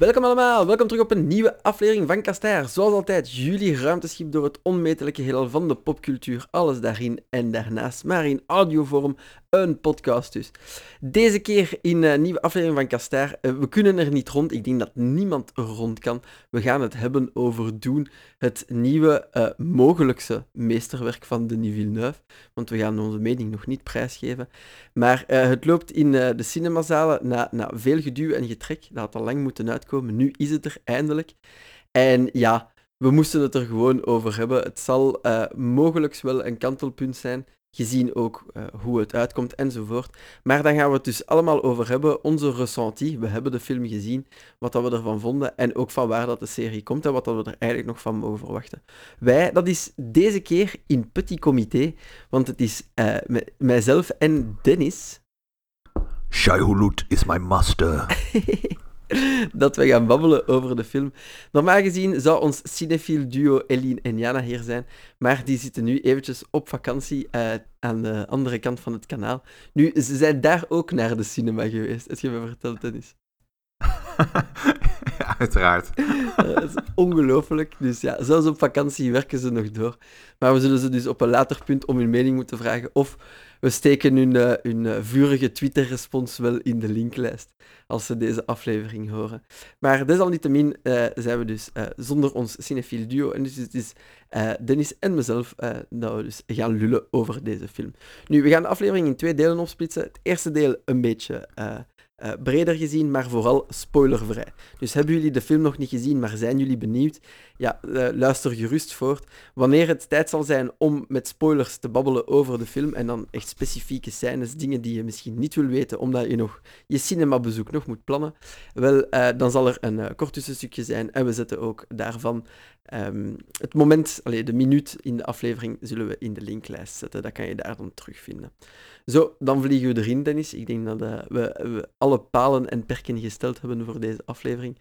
Welkom allemaal, welkom terug op een nieuwe aflevering van Kastaar. Zoals altijd, jullie ruimteschip door het onmetelijke heelal van de popcultuur. Alles daarin en daarnaast, maar in audiovorm, een podcast dus. Deze keer in een nieuwe aflevering van Kastaar. Eh, we kunnen er niet rond, ik denk dat niemand rond kan. We gaan het hebben over Doen, het nieuwe uh, mogelijkste meesterwerk van Denis Villeneuve. Want we gaan onze mening nog niet prijsgeven. Maar het loopt in de cinemazalen na, na veel geduw en getrek. Dat had al lang moeten uitkomen Nu is het er eindelijk. En ja, we moesten het er gewoon over hebben. Het zal uh, mogelijk wel een kantelpunt zijn, gezien ook uh, hoe het uitkomt enzovoort. Maar dan gaan we het dus allemaal over hebben. Onze ressenti, we hebben de film gezien, wat dat we ervan vonden en ook van waar dat de serie komt en wat dat we er eigenlijk nog van mogen verwachten. Wij, dat is deze keer in petit comité, want het is uh, mijzelf en Dennis. Shai is my master. dat we gaan babbelen over de film. Normaal gezien zou ons cinefiel duo Eline en Jana hier zijn, maar die zitten nu eventjes op vakantie uh, aan de andere kant van het kanaal. Nu, ze zijn daar ook naar de cinema geweest. Heb je me verteld, Dennis? ja, uiteraard. dat is ongelooflijk. Dus ja, zelfs op vakantie werken ze nog door. Maar we zullen ze dus op een later punt om hun mening moeten vragen of we steken hun, uh, hun uh, vurige Twitter-respons wel in de linklijst als ze deze aflevering horen. Maar desalniettemin uh, zijn we dus zonder ons cinefiel duo. En dus het is Dennis en mezelf we dus gaan lullen over deze film. Nu, we gaan de aflevering in twee delen opsplitsen. Het eerste deel een beetje uh, breder gezien, maar vooral spoilervrij. Dus hebben jullie de film nog niet gezien, maar zijn jullie benieuwd? Ja, uh, luister gerust voort. Wanneer het tijd zal zijn om met spoilers te babbelen over de film en dan echt specifieke scènes, dingen die je misschien niet wil weten, omdat je nog je cinemabezoek nog moet plannen, wel, uh, dan zal er een kort tussenstukje zijn en we zetten ook daarvan um, het moment, allez, de minuut in de aflevering, zullen we in de linklijst zetten. Dat kan je daar dan terugvinden. Zo, dan vliegen we erin, Dennis. Ik denk dat uh, we, we, alle palen en perken gesteld hebben voor deze aflevering.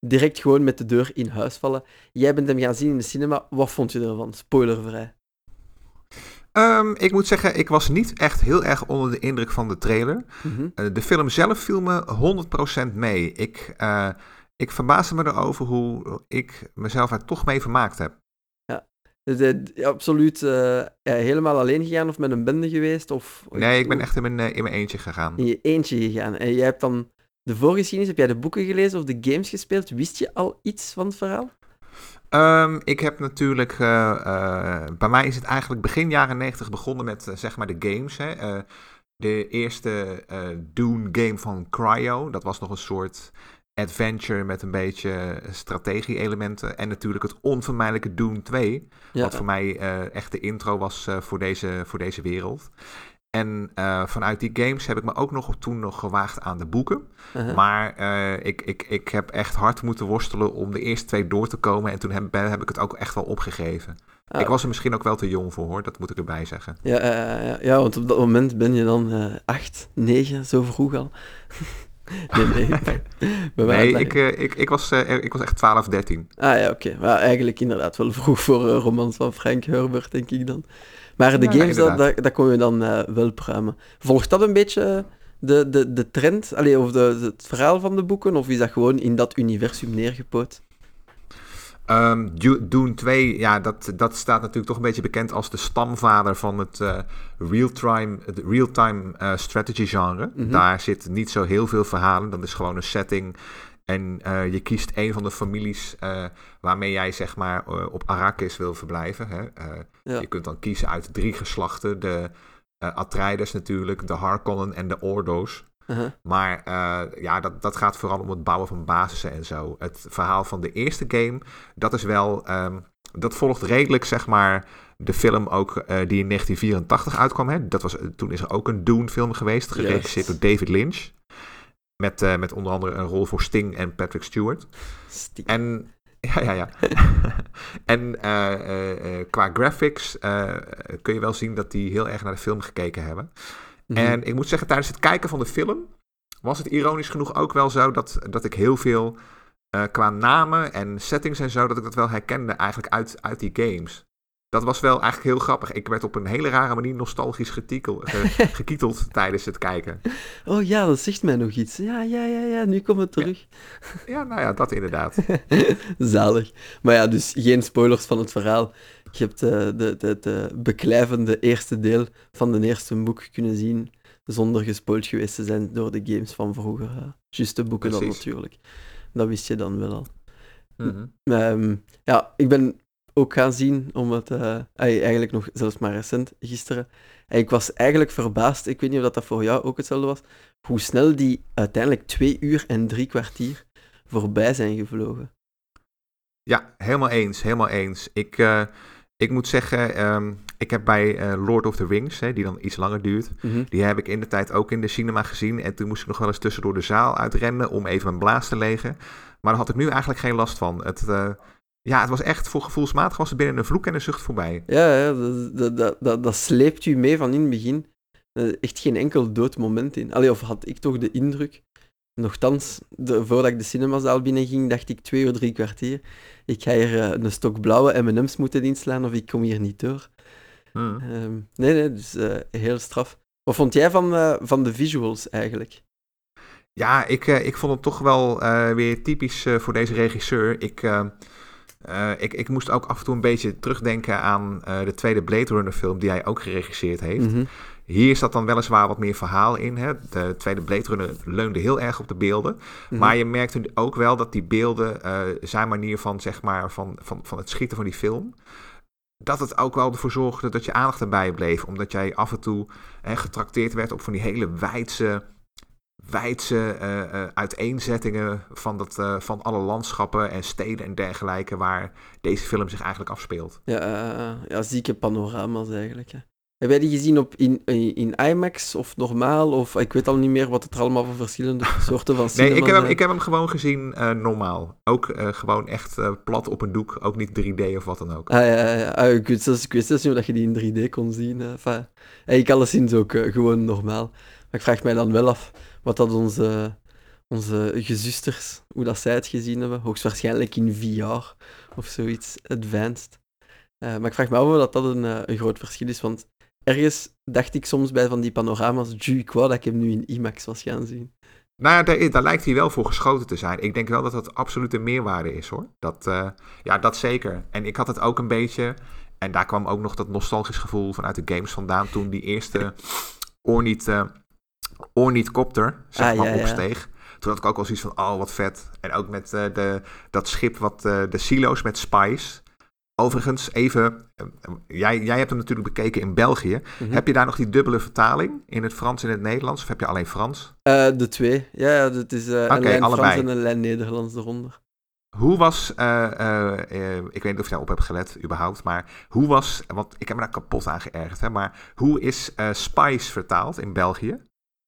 Direct gewoon met de deur in huis vallen. Jij bent hem gaan zien in de cinema. Wat vond je ervan? Spoilervrij. Um, ik moet zeggen, ik was niet echt heel erg onder de indruk van de trailer. Mm -hmm. uh, de film zelf viel me 100% mee. Ik, uh, ik verbaasde me erover hoe ik mezelf er toch mee vermaakt heb. Dus absoluut uh, helemaal alleen gegaan of met een bende geweest? Of, nee, ik ben echt in mijn, uh, in mijn eentje gegaan. In je eentje gegaan. En jij hebt dan de voorgeschiedenis, heb jij de boeken gelezen of de games gespeeld? Wist je al iets van het verhaal? Um, ik heb natuurlijk, uh, bij mij is het eigenlijk begin jaren 90 begonnen met zeg maar de games. Hè. de eerste Dune game van Cryo, dat was nog een soort adventure met een beetje strategie-elementen. En natuurlijk het onvermijdelijke Doom 2. Wat voor mij uh, echt de intro was uh, voor, deze, voor deze wereld. En uh, vanuit die games heb ik me ook nog toen nog gewaagd aan de boeken. -huh. Maar ik, ik, ik heb echt hard moeten worstelen om de eerste twee door te komen. En toen heb, heb ik het ook echt wel opgegeven. Oh. Ik was er misschien ook wel te jong voor hoor, dat moet ik erbij zeggen. Ja, ja, ja want op dat moment ben je dan acht, negen, zo vroeg al. Nee, nee. nee ik, uh, ik, ik, was, uh, ik was echt 12, 13. Ah ja, oké. Maar eigenlijk inderdaad wel vroeg voor uh, romans van Frank Herbert, denk ik dan. Maar de ja, games, dat, dat, dat kon je dan wel pruimen. Volgt dat een beetje de, de, de trend, allee, of de, het verhaal van de boeken, of is dat gewoon in dat universum neergepoot? Um, Dune 2, ja, dat, dat staat natuurlijk toch een beetje bekend als de stamvader van het uh, real-time real -time, uh, strategy genre. Mm -hmm. Daar zit niet zo heel veel verhalen, dat is gewoon een setting. En uh, je kiest een van de families waarmee jij zeg maar op Arrakis wil verblijven. Hè? Ja. Je kunt dan kiezen uit drie geslachten. De Atreides natuurlijk, de Harkonnen en de Ordo's. Uh -huh. Maar uh, ja, dat, dat gaat vooral om het bouwen van basissen en zo. Het verhaal van de eerste game, dat is wel. Um, dat volgt redelijk, zeg maar, de film ook uh, die in 1984 uitkwam. Hè? Dat was, toen is er ook een Dune-film geweest, geregisseerd yes. door David Lynch. Met, uh, met onder andere een rol voor Sting en Patrick Stewart. Sting. En ja, ja, ja. en uh, uh, qua graphics uh, kun je wel zien dat die heel erg naar de film gekeken hebben. Mm -hmm. En ik moet zeggen, tijdens het kijken van de film was het ironisch genoeg ook wel zo dat, dat ik heel veel qua namen en settings en zo, dat ik dat wel herkende eigenlijk uit, uit die games. Dat was wel eigenlijk heel grappig. Ik werd op een hele rare manier nostalgisch gekieteld tijdens het kijken. Oh ja, dat zegt mij nog iets. Ja, ja, ja, ja, nu komt het terug. Ja, ja nou ja, dat inderdaad. Zalig. Maar ja, dus geen spoilers van het verhaal. Je hebt de, de, de, de beklijvende eerste deel van de eerste boek kunnen zien, zonder gespoild geweest te zijn door de games van vroeger. Juist de boeken dan natuurlijk. Dat wist je dan wel al. Mm -hmm. ja, ik ben ook gaan zien, omdat uh, eigenlijk nog zelfs maar recent, gisteren. En ik was eigenlijk verbaasd, ik weet niet of dat voor jou ook hetzelfde was, hoe snel die uiteindelijk twee uur en drie kwartier voorbij zijn gevlogen. Ja, helemaal eens, helemaal eens. Ik, uh, ik moet zeggen, um, ik heb bij uh, Lord of the Rings, hè, die dan iets langer duurt, mm -hmm. die heb ik in de tijd ook in de cinema gezien. En toen moest ik nog wel eens tussendoor de zaal uitrennen om even mijn blaas te legen. Maar daar had ik nu eigenlijk geen last van. Het, uh, ja, het was echt, voor gevoelsmatig was het binnen een vloek en een zucht voorbij. Ja, ja dat, dat, dat, dat sleept u mee van in het begin. echt geen enkel dood moment in. Allee, of had ik toch de indruk. Nochtans, de, voordat ik de cinemazaal binnenging, dacht ik twee uur, drie kwartier. Ik ga hier uh, een stok blauwe M&M's moeten inslaan of ik kom hier niet door. Hmm. Um, nee, nee, dus uh, heel straf. Wat vond jij van, uh, van de visuals eigenlijk? Ja, ik, ik vond het toch wel weer typisch voor deze regisseur. Ik ik, ik moest ook af en toe een beetje terugdenken aan de tweede Blade Runner film die hij ook geregisseerd heeft. Mm -hmm. Hier zat dan weliswaar wat meer verhaal in. Hè? De tweede Blade Runner leunde heel erg op de beelden. -hmm. Maar je merkte ook wel dat die beelden, uh, zijn manier van, zeg maar, van, van, van het schieten van die film dat het ook wel ervoor zorgde dat je aandacht erbij bleef. Omdat jij af en toe hè, getrakteerd werd op van die hele wijdse wijdse uh, uh, uiteenzettingen van, dat, uh, van alle landschappen en steden en dergelijke waar deze film zich eigenlijk afspeelt. Ja, ja zieke panorama's eigenlijk. Hè. Heb jij die gezien op in, in IMAX of normaal? Of ik weet al niet meer wat het er allemaal voor verschillende soorten van Nee, ik heb, hem, ik heb hem gewoon gezien normaal. Ook gewoon echt plat op een doek. Ook niet 3D of wat dan ook. Ah ja, ja. Ah, ik, weet zelfs, ik wist zelfs niet dat je die in 3D kon zien. Enfin, ik alleszins ook gewoon normaal. Maar ik vraag mij dan wel af wat dat onze, onze gezusters, hoe dat zij het gezien hebben. Hoogstwaarschijnlijk in VR of zoiets advanced. Maar ik vraag me af of dat, dat een, een groot verschil is, want ergens dacht ik soms bij van die panorama's, ju, ik wou dat ik hem nu in IMAX was gaan zien. Nou ja, daar, daar, lijkt hij wel voor geschoten te zijn. Ik denk wel dat dat absoluut een meerwaarde is hoor. Dat, uh, ja, dat zeker. En ik had het ook een beetje. En daar kwam ook nog dat nostalgisch gevoel vanuit de games vandaan. Toen die eerste Ornith Ornithcopter, zeg ah, maar, ja, opsteeg. Toen had ik ook wel zoiets van, oh, wat vet. En ook met uh, de, dat schip, wat, uh, de silo's met Spice. Overigens, even, uh, jij, jij hebt hem natuurlijk bekeken in België. Mm -hmm. Heb je daar nog die dubbele vertaling in het Frans en het Nederlands? Of heb je alleen Frans? de twee. Ja, ja het is uh, okay, een lijn allebei. Frans en een lijn Nederlands eronder. Hoe was, ik weet niet of je daarop hebt gelet überhaupt, maar hoe was, want ik heb me daar kapot aan geërgerd, hè, maar hoe is Spice vertaald in België?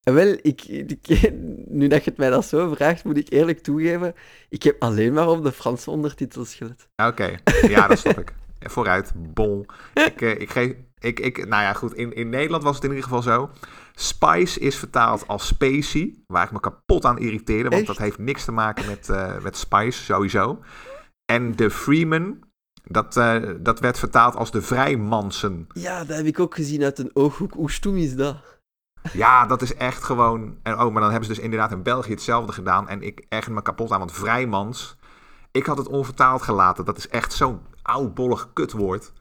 Wel, ik, ik, nu dat je het mij dat zo vraagt, moet ik eerlijk toegeven, ik heb alleen maar op de Franse ondertitels gelet. Oké, okay. ja, dat snap ik. Vooruit, bon. Ik, uh, ik geef, ik, ik, nou ja, goed, in, in Nederland was het in ieder geval zo. Spice is vertaald als specie, waar ik me kapot aan irriteerde, want Echt? dat heeft niks te maken met, uh, met Spice, sowieso. En de Freeman, dat, uh, dat werd vertaald als de Vrijmansen. Ja, dat heb ik ook gezien uit een ooghoek. Hoe stoem is dat? Ja, dat is echt gewoon. En oh, maar dan hebben ze dus inderdaad in België hetzelfde gedaan. En ik erger me kapot aan, want vrijmans. Ik had het onvertaald gelaten. Dat is echt zo'n oudbollig kutwoord.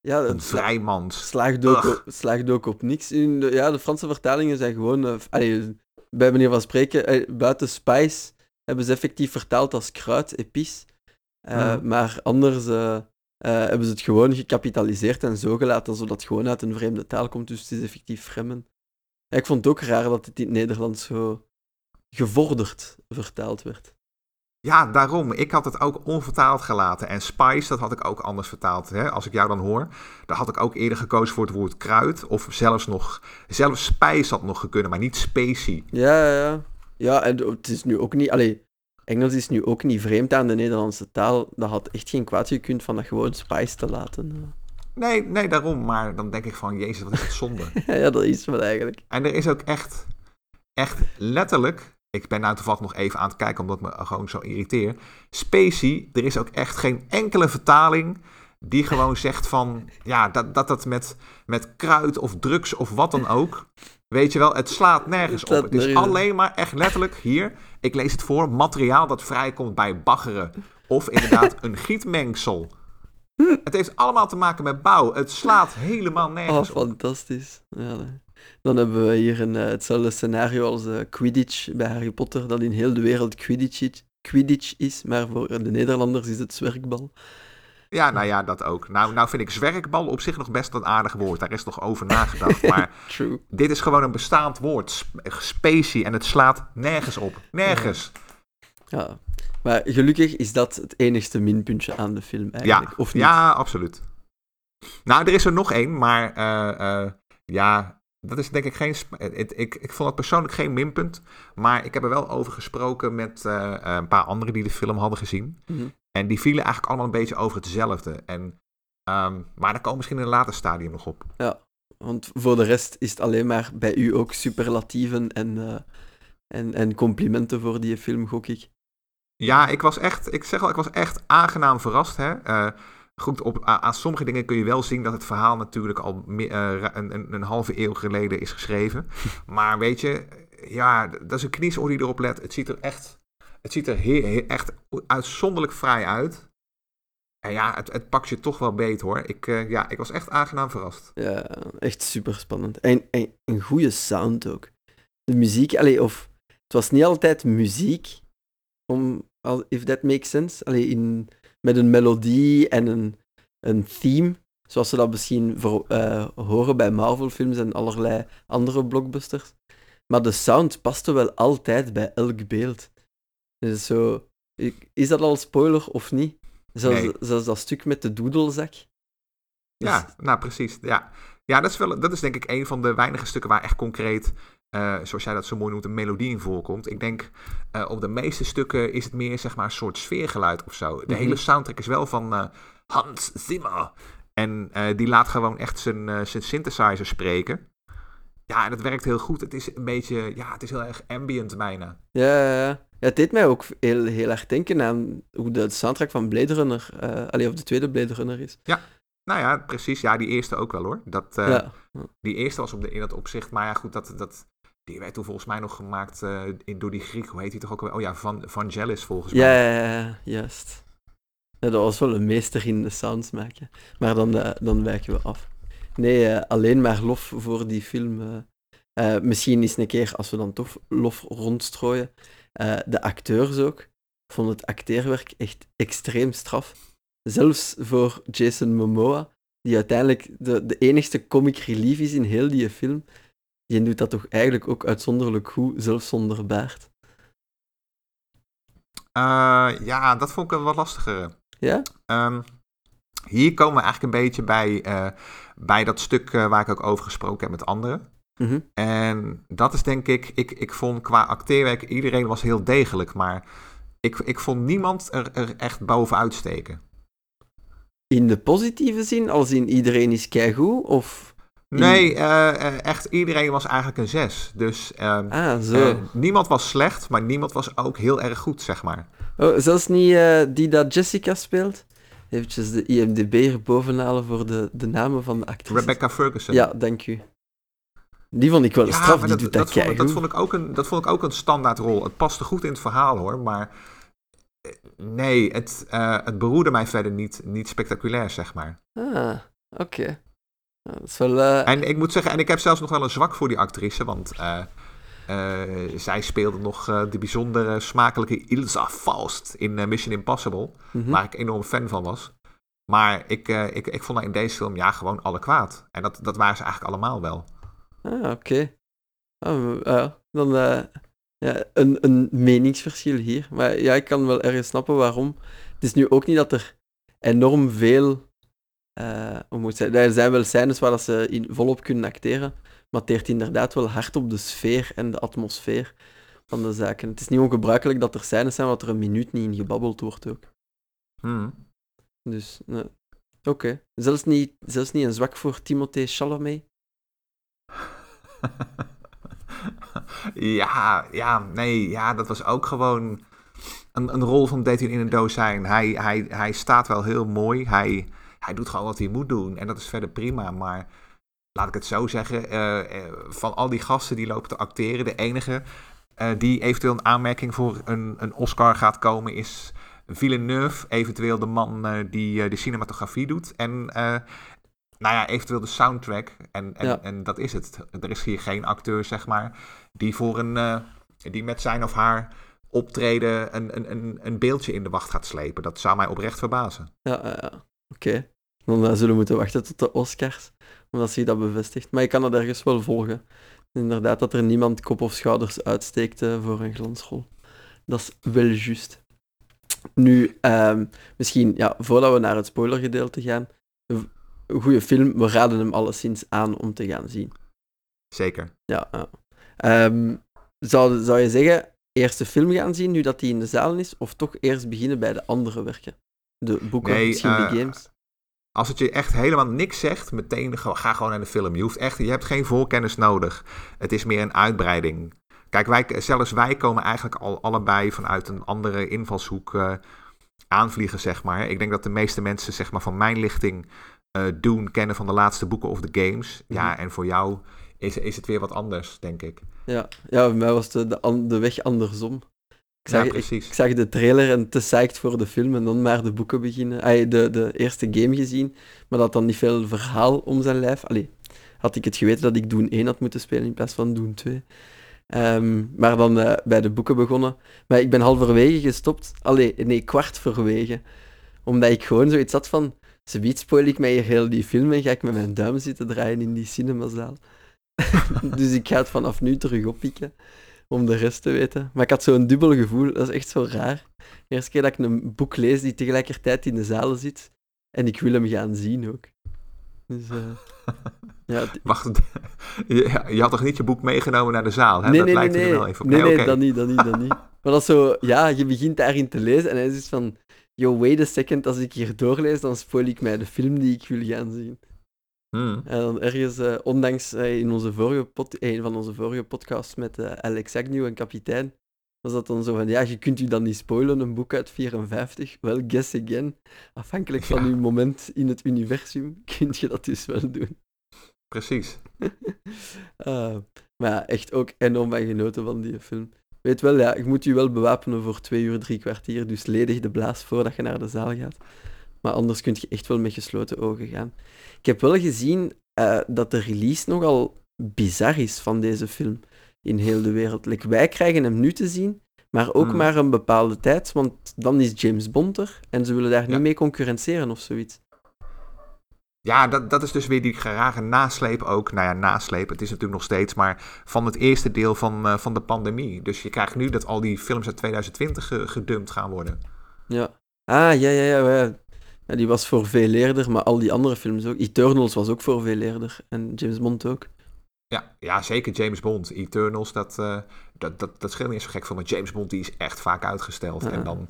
Ja, een vrijmans. Slaagt ook, op, slaagt ook op niks. In de, ja, de Franse vertalingen zijn gewoon. Uh, allee, bij manier van spreken, uh, buiten spice hebben ze effectief vertaald als kruid, epice. Uh, mm. Maar anders hebben ze het gewoon gecapitaliseerd en zo gelaten, zodat het gewoon uit een vreemde taal komt. Dus het is effectief fremmen. Ja, ik vond het ook raar dat het in het Nederlands zo gevorderd vertaald werd. Ja, daarom. Ik had het ook onvertaald gelaten. En spice, dat had ik ook anders vertaald. Hè? Als ik jou dan hoor, dan had ik ook eerder gekozen voor het woord kruid. Of zelfs nog, zelfs spice had nog gekund, maar niet specie. Ja, ja. Ja, en het is nu ook niet, allee, Engels is nu ook niet vreemd aan de Nederlandse taal. Dat had echt geen kwaad gekund van dat gewoon spice te laten. Nee, nee, daarom. Maar dan denk ik van, jezus, wat is het zonde. ja, dat is wel eigenlijk. En er is ook echt, echt letterlijk... Ik ben nou toevallig nog even aan het kijken, omdat me gewoon zo irriteert. Specie, er is ook echt geen enkele vertaling die gewoon zegt van, ja, dat dat, dat met, met kruid of drugs of wat dan ook, weet je wel, het slaat nergens op. Het is alleen maar echt letterlijk hier, ik lees het voor, materiaal dat vrijkomt bij baggeren. Of inderdaad een gietmengsel. Het heeft allemaal te maken met bouw. Het slaat helemaal Oh, nergens op. fantastisch. Ja, dan hebben we hier een, eh, hetzelfde scenario als eh, Quidditch bij Harry Potter, dat in heel de wereld Quidditch, Quidditch is, maar voor de Nederlanders is het zwerkbal. Ja, nou ja, dat ook. Nou, nou vind ik zwerkbal op zich nog best een aardig woord. Daar is nog over nagedacht. Maar True. dit is gewoon een bestaand woord. Sp- Specie. En het slaat nergens op. Nergens. Ja. Maar gelukkig is dat het enigste minpuntje aan de film eigenlijk. Ja, Of niet? ja, absoluut. Nou, er is er nog één, maar eh, eh, ja, dat is denk ik geen. het- ik, ik vond het persoonlijk geen minpunt, maar ik heb er wel over gesproken met eh, eh, een paar anderen die de film hadden gezien. Mhm. En die vielen eigenlijk allemaal een beetje over hetzelfde. En, ehm, maar daar komen we misschien in een later stadium nog op. Want voor de rest is het alleen maar bij u ook superlatieven en, eh, en, en complimenten voor die film, gok ik. Ja, ik was echt, ik zeg al, ik was echt aangenaam verrast. Hè? Eh, goed, op, aan sommige dingen kun je wel zien dat het verhaal natuurlijk al me- eh, een, een, een halve eeuw geleden is geschreven. maar weet je, ja, dat is een kniesoor die erop let. Het ziet er echt, het ziet er he- he- echt uitzonderlijk fraai uit. En ja, het, het pakt je toch wel beet hoor. Ik, eh, ja, ik was echt aangenaam verrast. Ja, echt super spannend. En, en een goede sound ook. De muziek, allee, of het was niet altijd muziek, om, if that makes sense. Allee, in, met een melodie en een, een theme, zoals ze dat misschien voor, eh, horen bij Marvel-films en allerlei andere blockbusters. Maar de sound paste wel altijd bij elk beeld. Dus zo, is dat al spoiler of niet? Zelfs, Nee. zelfs dat stuk met de doedelzak. Ja, Dus- nou precies. Ja, ja dat, is wel, dat is denk ik een van de weinige stukken waar echt concreet, eh, zoals jij dat zo mooi noemt, een melodie in voorkomt. Ik denk eh, op de meeste stukken is het meer zeg maar een soort sfeergeluid of zo. De Mhm. hele soundtrack is wel van eh, Hans Zimmer. En die laat gewoon echt zijn, zijn synthesizer spreken. Ja, en het werkt heel goed. Het is een beetje, ja, het is heel erg ambient bijna. Ja, ja, ja. Ja, het deed mij ook heel, heel erg denken aan hoe de soundtrack van Blade Runner, eh allee, of de tweede Blade Runner is. Nou ja, precies. Ja, die eerste ook wel hoor. Dat, ja. Die eerste was op de, in dat opzicht. Maar ja, goed, dat, dat, die werd toen volgens mij nog gemaakt eh, in, door die Griek. Hoe heet hij toch ook alweer? Oh ja, Van, Vangelis volgens mij. ja, ja, juist. Ja, dat was wel een meester in de sounds maken. Maar dan, eh, dan wijken we af. Nee, eh, alleen maar lof voor die film. misschien eens een keer, als we dan toch lof rondstrooien, de acteurs ook. Ik vond het acteerwerk echt extreem straf. Zelfs voor Jason Momoa, die uiteindelijk de, de enigste comic relief is in heel die film. Die doet dat toch eigenlijk ook uitzonderlijk goed, zelfs zonder baard. Eh, ja, dat vond ik een wat lastiger. Ja? Ehm, hier komen we eigenlijk een beetje bij, eh, bij dat stuk eh, waar ik ook over gesproken heb met anderen. Mhm. En dat is denk ik, ik, ik vond qua acteerwerk, iedereen was heel degelijk. Maar ik, ik vond niemand er, er echt bovenuit steken. In de positieve zin, als in iedereen is keigoed, of... Nee, eh, eh, echt iedereen was eigenlijk een zes. Dus ehm, Ah, zo. eh, niemand was slecht, maar niemand was ook heel erg goed, zeg maar. Oh, zelfs niet die dat Jessica speelt? Eventjes de IMDb er bovenhalen voor de, de namen van de actrices. Rebecca Ferguson. Ja, dank u. Die vond ik wel Ja, straf, die dat, doet dat, dat, vond, ik- dat, vond ik ook een, dat vond ik ook een standaardrol. Het paste goed in het verhaal hoor, maar nee, het, het beroerde mij verder niet, niet spectaculair, zeg maar. Ah, oké. Dat is wel... eh, En ik moet zeggen, en ik heb zelfs nog wel een zwak voor die actrice, want eh, eh, zij speelde nog de bijzondere smakelijke Ilsa Faust in Mission Impossible, mhm. waar ik enorm fan van was. Maar ik, ik, ik vond haar in deze film ja, gewoon alle kwaad. En dat, dat waren ze eigenlijk allemaal wel. Ah, oké. Ah, dan ja, een, een meningsverschil hier. Maar ja, ik kan wel ergens snappen waarom. Het is nu ook niet dat er enorm veel... eh, hoe moet ik zeggen? Er zijn wel scènes waar dat ze in, volop kunnen acteren, maar het teert inderdaad wel hard op de sfeer en de atmosfeer van de zaken. Het is niet ongebruikelijk dat er scènes zijn waar er een minuut niet in gebabbeld wordt ook. Hmm. Dus, nee. oké. Zelfs, niet, zelfs niet een zwak voor Timothée Chalamet? ja, ja, nee, ja, dat was ook gewoon een, een rol van deed hij in een dozijn. Hij, hij, hij staat wel heel mooi. Hij, hij doet gewoon wat hij moet doen. En dat is verder prima. Maar laat ik het zo zeggen, uh, van al die gasten die lopen te acteren, de enige uh, die eventueel een aanmerking voor een, een Oscar gaat komen is Villeneuve, eventueel de man die de cinematografie doet. En nou ja, eventueel de soundtrack. En, en, en dat is het. Er is hier geen acteur, zeg maar, die voor een die met zijn of haar optreden een, een, een, beeldje in de wacht gaat slepen. Dat zou mij oprecht verbazen. Ja, ja. oké. Dan zullen we moeten wachten tot de Oscars, omdat zich dat bevestigt. Maar je kan dat ergens wel volgen. Inderdaad, dat er niemand kop of schouders uitsteekt voor een glansrol. Dat is wel juist. Nu, um, misschien, ja, voordat we naar het spoilergedeelte gaan, een goede film, we raden hem alleszins aan om te gaan zien. Zeker. Ja, ja. Um, zou, zou je zeggen, eerst de film gaan zien nu dat die in de zaal is, of toch eerst beginnen bij de andere werken? De boeken, nee, misschien uh, de games? Als het je echt helemaal niks zegt, meteen ga gewoon naar de film. Je, hoeft echt, je hebt geen voorkennis nodig. Het is meer een uitbreiding. Kijk, wij, zelfs wij komen eigenlijk al allebei vanuit een andere invalshoek uh, aanvliegen, zeg maar. Ik denk dat de meeste mensen zeg maar, van mijn lichting uh, doen kennen van de laatste boeken of de games. Ja, mhm. en voor jou is, is het weer wat anders, denk ik. Ja, ja bij mij was de, de, de weg andersom. Ik zag, ja, precies. Ik, ik, zag de trailer en te psyched voor de film en dan maar de boeken beginnen. Ay, de, de eerste game gezien, maar dat dan niet veel verhaal om zijn lijf. Allee, had ik het geweten dat ik Doen 1 had moeten spelen in plaats van Doen 2. Um, maar dan uh, bij de boeken begonnen. Maar ik ben halverwege gestopt. Allee, nee, kwart verwege. Omdat ik gewoon zoiets had van... Ze spoil ik mij hier heel die film en ga ik met mijn duim zitten draaien in die cinemazaal. dus ik ga het vanaf nu terug oppikken om de rest te weten. Maar ik had zo'n dubbel gevoel, dat is echt zo raar. De eerste keer dat ik een boek lees die tegelijkertijd in de zaal zit en ik wil hem gaan zien ook. Dus, uh, ja, Wacht, je, je, had toch niet je boek meegenomen naar de zaal? Hè? Nee, dat nee, lijkt nee, er wel even op. Nee, nee, okay. dat niet, dat niet, dat niet. Maar dat is zo, ja, je begint daarin te lezen en hij is van, yo, wait a second, als ik hier doorlees, dan spoil ik mij de film die ik wil gaan zien. Hmm. En dan ergens, uh, ondanks uh, in onze vorige pod, een van onze vorige podcasts met uh, Alex Agnew en kapitein, was dat dan zo van, ja, je kunt u dan niet spoilen, een boek uit 54. Wel, guess again. Afhankelijk van ja. uw moment in het universum, kun je dat dus wel doen. Precies. maar ja, echt ook enorm van genoten van die film. Weet wel, ja, ik moet u wel bewapenen voor twee uur, drie kwartier, dus ledig de blaas voordat je naar de zaal gaat. Maar anders kun je echt wel met gesloten ogen gaan. Ik heb wel gezien uh, dat de release nogal bizar is van deze film in heel de wereld. Like, wij krijgen hem nu te zien, maar ook mm. maar een bepaalde tijd, want dan is James Bond er en ze willen daar ja. niet mee concurrenteren of zoiets. Ja, dat, dat is dus weer die rare nasleep ook. Nou ja, nasleep, het is natuurlijk nog steeds, maar van het eerste deel van, uh, van de pandemie. Dus je krijgt nu dat al die films uit 2020 gedumpt gaan worden. Ja. Ah, ja, ja, ja. ja. Ja, die was voor veel eerder, maar al die andere films ook. Eternals was ook voor veel eerder. En James Bond ook. Ja, ja zeker James Bond. Eternals, dat, uh, dat, dat, dat scheelt niet zo gek van. Maar James Bond die is echt vaak uitgesteld. Ja. En dan,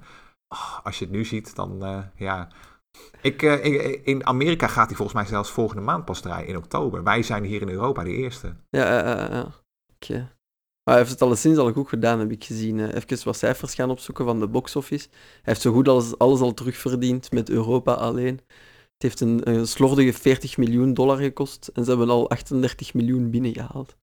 oh, als je het nu ziet, dan uh, ja... Ik, uh, in Amerika gaat hij volgens mij zelfs volgende maand pas draaien, in oktober. Wij zijn hier in Europa de eerste. Ja, ja, ja. Okay. Maar hij heeft het alleszins al goed gedaan, heb ik gezien. Even wat cijfers gaan opzoeken van de box-office. Hij heeft zo goed als alles al terugverdiend met Europa alleen. Het heeft een, een slordige 40 miljoen dollar gekost en ze hebben al 38 miljoen binnengehaald.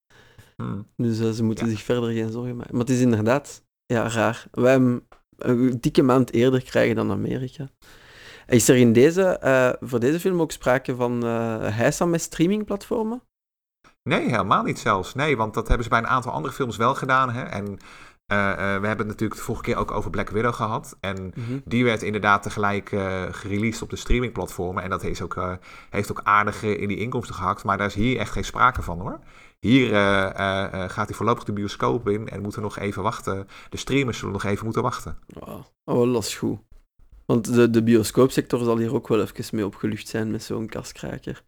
Hmm. Dus uh, ze moeten ja. zich verder geen zorgen maken. Maar het is inderdaad ja, raar. Wij hem een dikke maand eerder krijgen dan Amerika. Is er in deze, uh, voor deze film ook sprake van uh, heisa met streamingplatformen? Nee, helemaal niet zelfs. Nee, want dat hebben ze bij een aantal andere films wel gedaan. Hè? En uh, uh, we hebben het natuurlijk de vorige keer ook over Black Widow gehad. En mm-hmm. die werd inderdaad tegelijk uh, gereleased op de streamingplatformen. En dat heeft ook, heeft ook aardig in die inkomsten gehakt. Maar daar is hier echt geen sprake van hoor. Hier gaat hij voorlopig de bioscoop in en moeten nog even wachten. De streamers zullen nog even moeten wachten. Oh, oh is goed. Want de, de bioscoopsector zal hier ook wel even mee opgelucht zijn met zo'n kaskraker.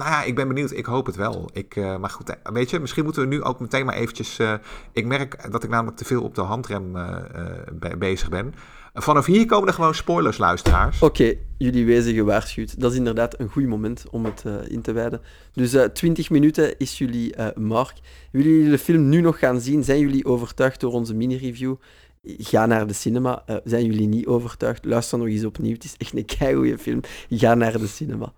Nou ja, ik ben benieuwd. Ik hoop het wel. Ik, uh, maar goed, eh, weet je, misschien moeten we nu ook meteen maar eventjes... Uh, ik merk dat ik namelijk te veel op de handrem be bezig ben. Vanaf hier komen er gewoon spoilers, luisteraars. Oké, jullie wezen gewaarschuwd. Dat is inderdaad een goed moment om het in te wijden. Dus 20 minuten is jullie mark. Willen jullie de film nu nog gaan zien? Zijn jullie overtuigd door onze mini-review? ga naar de cinema. Zijn jullie niet overtuigd? Luister nog eens opnieuw. Het is echt een keigoede film. Ga naar de cinema.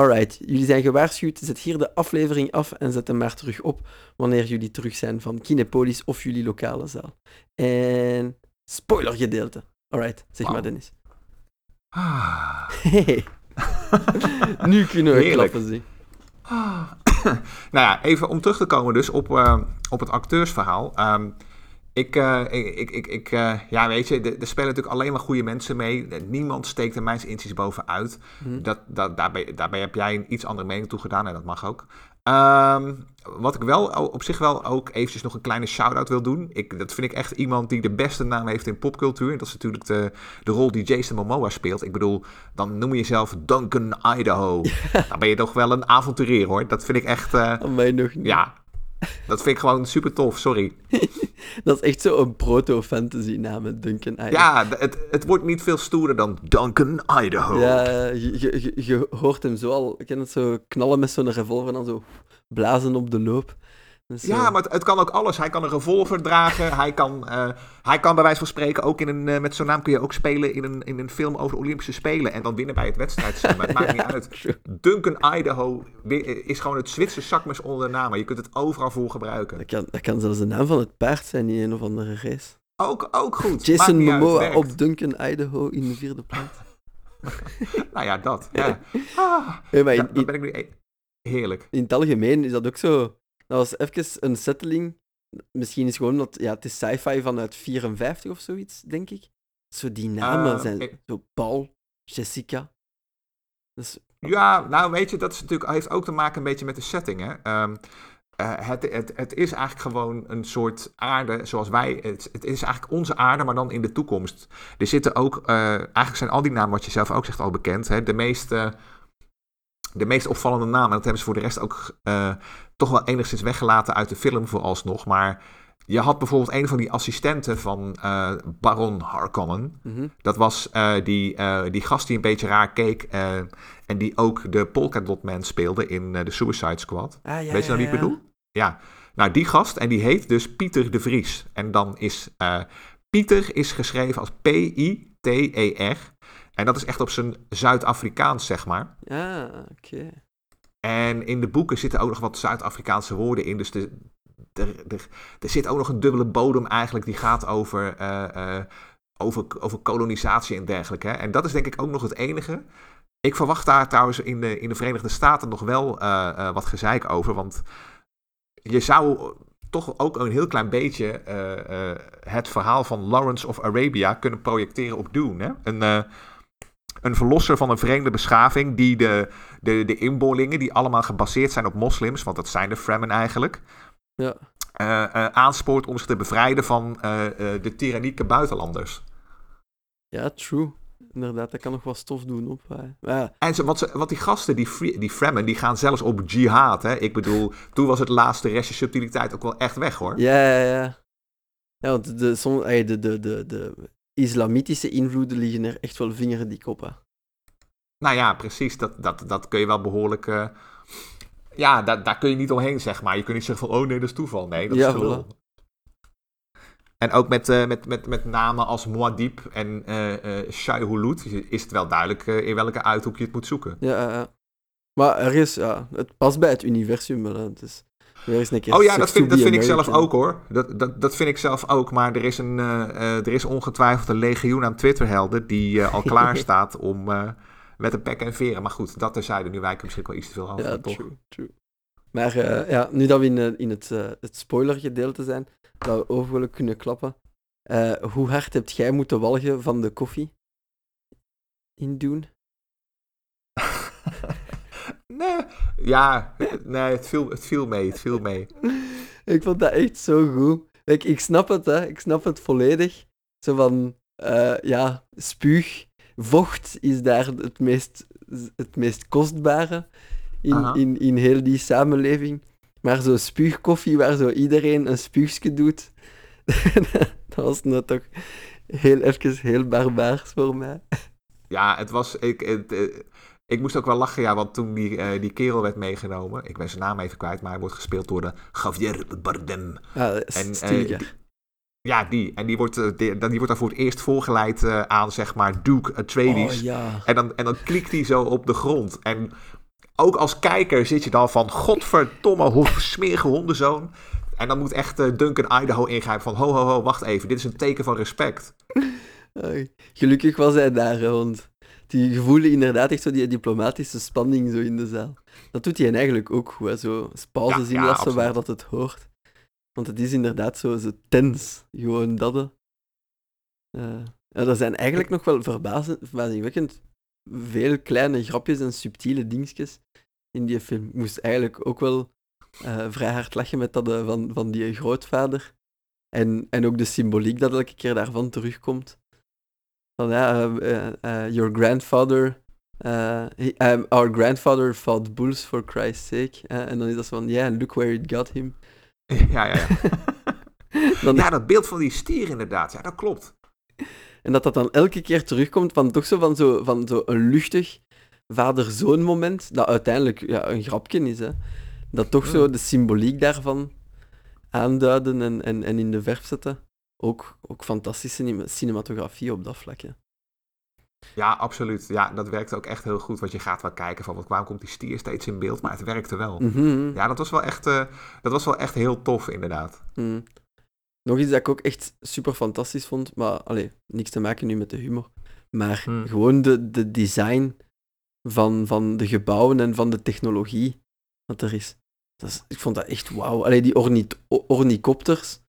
Alright, jullie zijn gewaarschuwd. Zet hier de aflevering af en zet hem maar terug op wanneer jullie terug zijn van Kinepolis of jullie lokale zaal. En spoiler gedeelte. Alright, zeg maar Dennis. Ah. Hey. nu kunnen we Heerlijk. klappen zien. Ah. nou ja, even om terug te komen dus op, uh, op het acteursverhaal. Um, ik, uh, ik, ik, ik uh, ja, weet je, er spelen natuurlijk alleen maar goede mensen mee. Niemand steekt er mijn inziens bovenuit. Mm. Dat, dat, daarbij, daarbij heb jij een iets andere mening toe gedaan en dat mag ook. Um, wat ik wel op zich wel ook eventjes nog een kleine shout-out wil doen. Ik, dat vind ik echt iemand die de beste naam heeft in popcultuur. Dat is natuurlijk de, de rol die Jason Momoa speelt. Ik bedoel, dan noem je jezelf Duncan Idaho. Dan ben je toch wel een avonturier hoor. Dat vind ik echt... Uh, mij nog niet. Ja, dat vind ik gewoon super tof, sorry. dat is echt zo'n proto-fantasy naam, Duncan Idaho. Ja, het, het wordt niet veel stoerder dan Duncan Idaho. Ja, je, je, je hoort hem zo al, ik ken het zo knallen met zo'n revolver en dan zo blazen op de loop. Dus, ja, eh, maar het, het, kan ook alles. Hij kan een revolver dragen. hij, kan, uh, hij kan bij wijze van spreken ook in een, uh, met zo'n naam kun je ook spelen in een, in een film over de Olympische Spelen. En dan winnen bij het wedstrijd. Maar het maakt niet uit. Duncan Idaho is gewoon het Zwitserse zakmes onder de naam. Je kunt het overal voor gebruiken. Dat kan, dat kan zelfs de naam van het paard zijn in een of andere race. Ook, ook goed. Jason Momoa op Duncan Idaho in de vierde plaats. nou ja, dat. Ja. Ah, ja, maar in, dan ben ik nu... E- heerlijk. In het algemeen is dat ook zo dat was even een settling. Misschien is gewoon dat ja, het is sci-fi vanuit 54 of zoiets, denk ik. Zo die namen uh, zijn zo Paul, Jessica. Dus... Ja, nou weet je, dat is natuurlijk, heeft ook te maken een beetje met de setting. Hè? Um, uh, het, het, het is eigenlijk gewoon een soort aarde zoals wij. Het, het, is eigenlijk onze aarde, maar dan in de toekomst. Er zitten ook, uh, eigenlijk zijn al die namen, wat je zelf ook zegt, al bekend. Hè? De meeste de meest opvallende namen, en dat hebben ze voor de rest ook uh, toch wel enigszins weggelaten uit de film vooralsnog. Maar je had bijvoorbeeld een van die assistenten van uh, Baron Harkonnen. Mm Dat was uh, die, die gast die een beetje raar keek en die ook de Polka Dot Man speelde in de Suicide Squad. Ah, ja, Weet je nou wie ik bedoel? Ja. Nou, die gast, en die heet dus Pieter de Vries. En dan is Pieter is geschreven als P-I-T-E-R. En dat is echt op zijn Zuid-Afrikaans, zeg maar. Ja, oké. En in de boeken zitten ook nog wat Zuid-Afrikaanse woorden in. Dus de, er zit ook nog een dubbele bodem eigenlijk die gaat over, uh, uh, over, over kolonisatie en dergelijke. En dat is denk ik ook nog het enige. Ik verwacht daar trouwens in de, in de Verenigde Staten nog wel uh, wat gezeik over. Want je zou toch ook een heel klein beetje het verhaal van Lawrence of Arabia kunnen projecteren op Dune. Hè? Een een verlosser van een vreemde beschaving die de, de, de inboorlingen, die allemaal gebaseerd zijn op moslims, want dat zijn de Fremen eigenlijk, ja. Uh, uh, aanspoort om zich te bevrijden van uh, de tyrannieke buitenlanders. Ja, true. Inderdaad, dat kan nog wel stof doen op. Ja. En ze, wat, ze, wat die gasten, die, die Fremen, die gaan zelfs op jihad. Hè? Ik bedoel, toen was het laatste restje subtiliteit ook wel echt weg hoor. Ja, ja, ja. Ja, want de, de, de, de, de islamitische invloeden liggen er echt wel vingerdik op. Hè? Nou ja, precies. Dat, dat, dat kun je wel behoorlijk. Uh... Ja, daar, daar kun je niet omheen, zeg maar. Je kunt niet zeggen van, oh nee, dat is toeval. Nee, dat ja, is gelul. En ook met, uh, met, met, met namen als Muad'Dib en uh, uh, Shai Hulud is het wel duidelijk in welke uithoek je het moet zoeken. Ja, maar er is, ja, het past bij het universum wel. Het is, oh ja, dat vind, dat vind ik zelf ook hoor. Dat, dat, dat vind ik zelf ook. Maar er is, een, uh, er is ongetwijfeld een legioen aan Twitterhelden die uh, al klaar staat om met een pek en veren. Maar goed, dat terzijde. Nu wijken misschien wel iets te veel over. Ja, toch? true, true. Maar ja, nu dat we in, in het, het spoilergedeelte zijn, dat we over kunnen klappen. hoe hard hebt jij moeten walgen van de koffie in doen? Nee, ja, nee, het viel, het viel mee, het viel mee. ik vond dat echt zo goed. Kijk, ik snap het, hè. Ik snap het volledig. Zo van, uh, ja, spuug, vocht is daar het meest, het meest kostbare in, in, in heel die samenleving. Maar zo spuugkoffie waar zo iedereen een spuugje doet, dat was nou toch heel even heel barbaars voor mij. Ja, het was... Ik, het, eh, ik moest ook wel lachen, ja, want toen die, uh, die kerel werd meegenomen, ik ben zijn naam even kwijt, maar hij wordt gespeeld door de Javier Bardem. Ja, en, uh, Ja, die. En die wordt, uh, die, die, wordt dan voor het eerst voorgeleid aan, zeg maar, Duke Atreides. Oh, ja. en, dan, en dan klikt hij zo op de grond. En ook als kijker zit je dan van, godverdomme, hoe smerige hondenzoon. En dan moet echt Duncan Idaho ingrijpen van, ho, ho, ho, wacht even, dit is een teken van respect. Gelukkig was hij daar, want die gevoelen inderdaad echt zo die diplomatische spanning zo in de zaal. Dat doet hij eigenlijk ook goed, hè? zo pauzes ja, inlassen ja, waar dat het hoort. Want het is inderdaad zo, zo tens, gewoon dat. Uh, ja, er zijn eigenlijk nog wel verbazend, verbazingwekkend veel kleine grapjes en subtiele dingetjes in die film. Ik moest eigenlijk ook wel uh, vrij hard lachen met dat uh, van, van die grootvader. En, en ook de symboliek dat elke keer daarvan terugkomt. Van ja, uh, your grandfather. He, um, our grandfather fought bulls for Christ's sake. en dan is dat van, yeah, look where it got him. Ja, ja, ja. dan, ja, dat beeld van die stier inderdaad. Ja, dat klopt. En dat dat dan elke keer terugkomt van toch zo van, zo, van zo een luchtig vader-zoon moment, dat uiteindelijk ja, een grapje is. Hè. Dat toch zo de symboliek daarvan aanduiden en, en, en in de verf zetten. Ook, ook fantastische cinematografie op dat vlak. Hè. Ja, absoluut. Ja, dat werkte ook echt heel goed. Want je gaat wel kijken van, wat, waarom komt die stier steeds in beeld? Maar het werkte wel. Mhm. Ja, dat was wel echt, uh, dat was wel echt heel tof, inderdaad. Mm. Nog iets dat ik ook echt super fantastisch vond, maar allee, niks te maken nu met de humor. Maar Mm. gewoon de, de design van, van de gebouwen en van de technologie wat er is. Dat is ik vond dat echt wauw. Allee, die ornith ornicopters,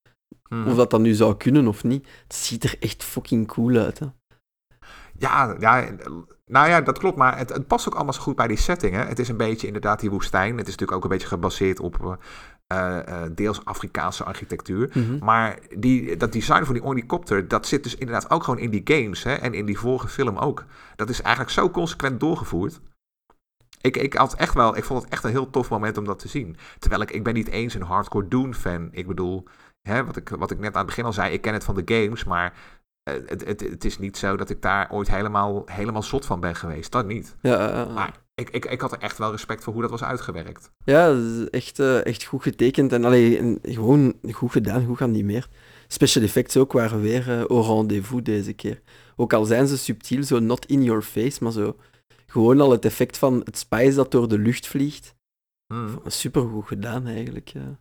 Mhm. of dat dan nu zou kunnen of niet, het ziet er echt fucking cool uit. Hè? Ja, ja, nou ja, dat klopt. Maar het, het past ook allemaal zo goed bij die setting. Hè? Het is een beetje inderdaad die woestijn. Het is natuurlijk ook een beetje gebaseerd op eh, eh, deels Afrikaanse architectuur. Mhm. Maar die, dat design van die ornicopter, dat zit dus inderdaad ook gewoon in die games. Hè? En in die vorige film ook. Dat is eigenlijk zo consequent doorgevoerd. Ik, ik, had echt wel, ik vond het echt een heel tof moment om dat te zien. Terwijl ik, ik ben niet eens een hardcore Dune-fan. Ik bedoel, hè, wat, ik, wat ik net aan het begin al zei, ik ken het van de games, maar eh, het, het, het is niet zo dat ik daar ooit helemaal, helemaal zot van ben geweest. Dat niet. Ja, Maar ik, ik, ik had er echt wel respect voor hoe dat was uitgewerkt. ja, echt, eh, echt goed getekend en allee, en gewoon goed gedaan, goed geanimeerd. Special effects ook waren weer eh, au rendezvous deze keer. Ook al zijn ze subtiel, zo not in your face, maar zo gewoon al het effect van het spice dat door de lucht vliegt. Hmm. Super goed gedaan eigenlijk. Ja.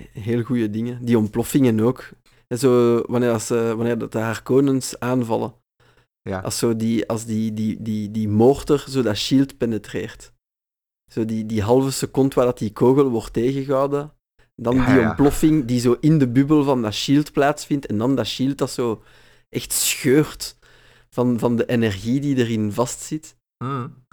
Heel goede dingen. Die ontploffingen ook. En zo, wanneer, als, wanneer dat de Harkonnens aanvallen. Ja. Als, zo die, als die, die, die, die motor zo dat shield penetreert. Zo die, die halve seconde waar dat die kogel wordt tegengehouden. Dan Ja, die ja. ontploffing die zo in de bubbel van dat shield plaatsvindt. En dan dat shield dat zo echt scheurt van, van de energie die erin vastzit. Hmm.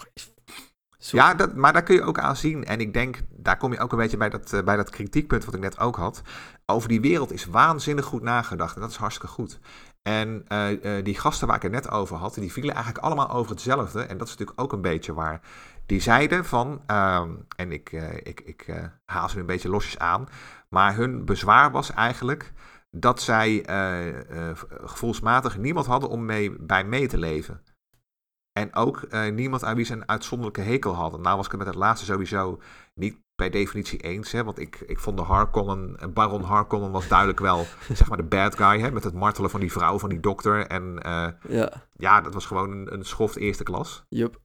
Ja, dat, maar daar kun je ook aan zien. En ik denk, daar kom je ook een beetje bij dat, eh, bij dat kritiekpunt wat ik net ook had. Over die wereld is waanzinnig goed nagedacht. En dat is hartstikke goed. En eh, eh, die gasten waar ik het net over had, die vielen eigenlijk allemaal over hetzelfde. En dat is natuurlijk ook een beetje waar. Die zeiden van, ehm, en ik, ik, ik haal ze nu een beetje losjes aan. Maar hun bezwaar was eigenlijk dat zij gevoelsmatig niemand hadden om mee, bij mee te leven. En ook eh, niemand aan wie ze een uitzonderlijke hekel hadden. Nou was ik het met het laatste sowieso niet per definitie eens. Hè, want ik, ik vond de Harkonnen, eh, Baron Harkonnen was duidelijk wel zeg maar de bad guy. Hè, met het martelen van die vrouw, van die dokter. En eh, ja, ja, dat was gewoon een, een schoft eerste klas. jup.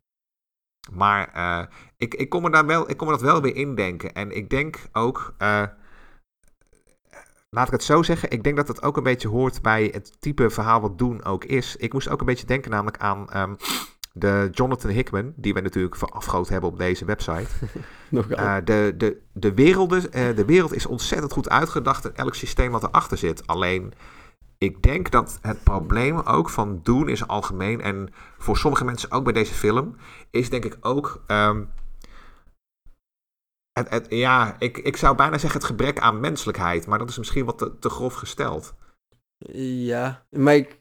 Maar ik, ik, kon me daar wel, ik kon me dat wel weer indenken. En ik denk ook, laat ik het zo zeggen, ik denk dat het ook een beetje hoort bij het type verhaal wat Doen ook is. Ik moest ook een beetje denken namelijk aan ehm, de Jonathan Hickman, die we natuurlijk verafgoed hebben op deze website. Eh, de, de, de, werelden, eh, de wereld is ontzettend goed uitgedacht en elk systeem wat erachter zit. Alleen, ik denk dat het probleem ook van doen is algemeen en voor sommige mensen ook bij deze film, is denk ik ook. ehm, het, het, ja, ik, ik zou bijna zeggen het gebrek aan menselijkheid, maar dat is misschien wat te, te grof gesteld. Ja, maar ik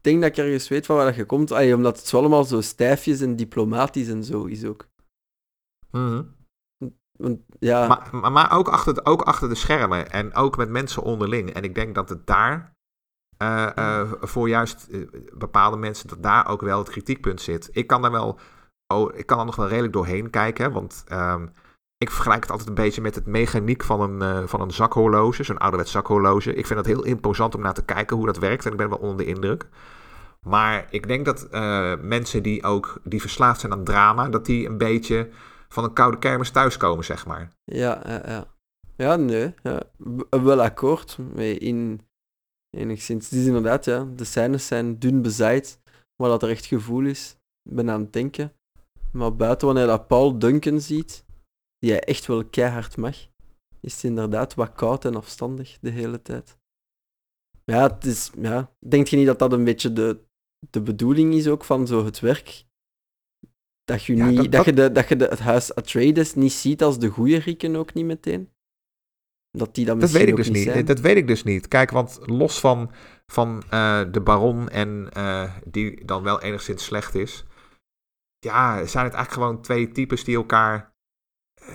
denk dat ik ergens weet van waar dat je komt. Allee, omdat het zo allemaal zo stijfjes en diplomatisch en zo is ook. Want, ja, Maar, maar, ook, achter de, ook achter de schermen en ook met mensen onderling. En ik denk dat het daar, eh, eh, voor juist eh, bepaalde mensen, dat daar ook wel het kritiekpunt zit. Ik kan daar wel, oh, ik kan er nog wel redelijk doorheen kijken, want ehm, ik vergelijk het altijd een beetje met het mechaniek van een, uh, van een zakhorloge, zo'n ouderwets zakhorloge. Ik vind dat heel imposant om naar te kijken hoe dat werkt en ik ben wel onder de indruk. Maar ik denk dat uh, mensen die ook die verslaafd zijn aan drama, dat die een beetje van een koude kermis thuiskomen, zeg maar. Ja, ja, ja. Ja, nee. Ja. Wel akkoord. In, enigszins. Het is inderdaad, ja. De scènes zijn dun bezaaid, maar dat er echt gevoel is. Ben aan het denken. Maar buiten wanneer dat Paul Duncan ziet, die hij echt wel keihard mag, is het inderdaad wat koud en afstandig de hele tijd. Ja, het is, ja. Denk je niet dat dat een beetje de, de bedoeling is ook van zo het werk? Dat je, niet, dat, Je, de, dat je de, het huis Atreides niet ziet als de goede Rieken ook niet meteen? Dat die dan dat weet ik dus niet. Dat weet ik dus niet. Kijk, want los van, van uh, de baron en uh, die dan wel enigszins slecht is, ja, zijn het eigenlijk gewoon twee types die elkaar eh,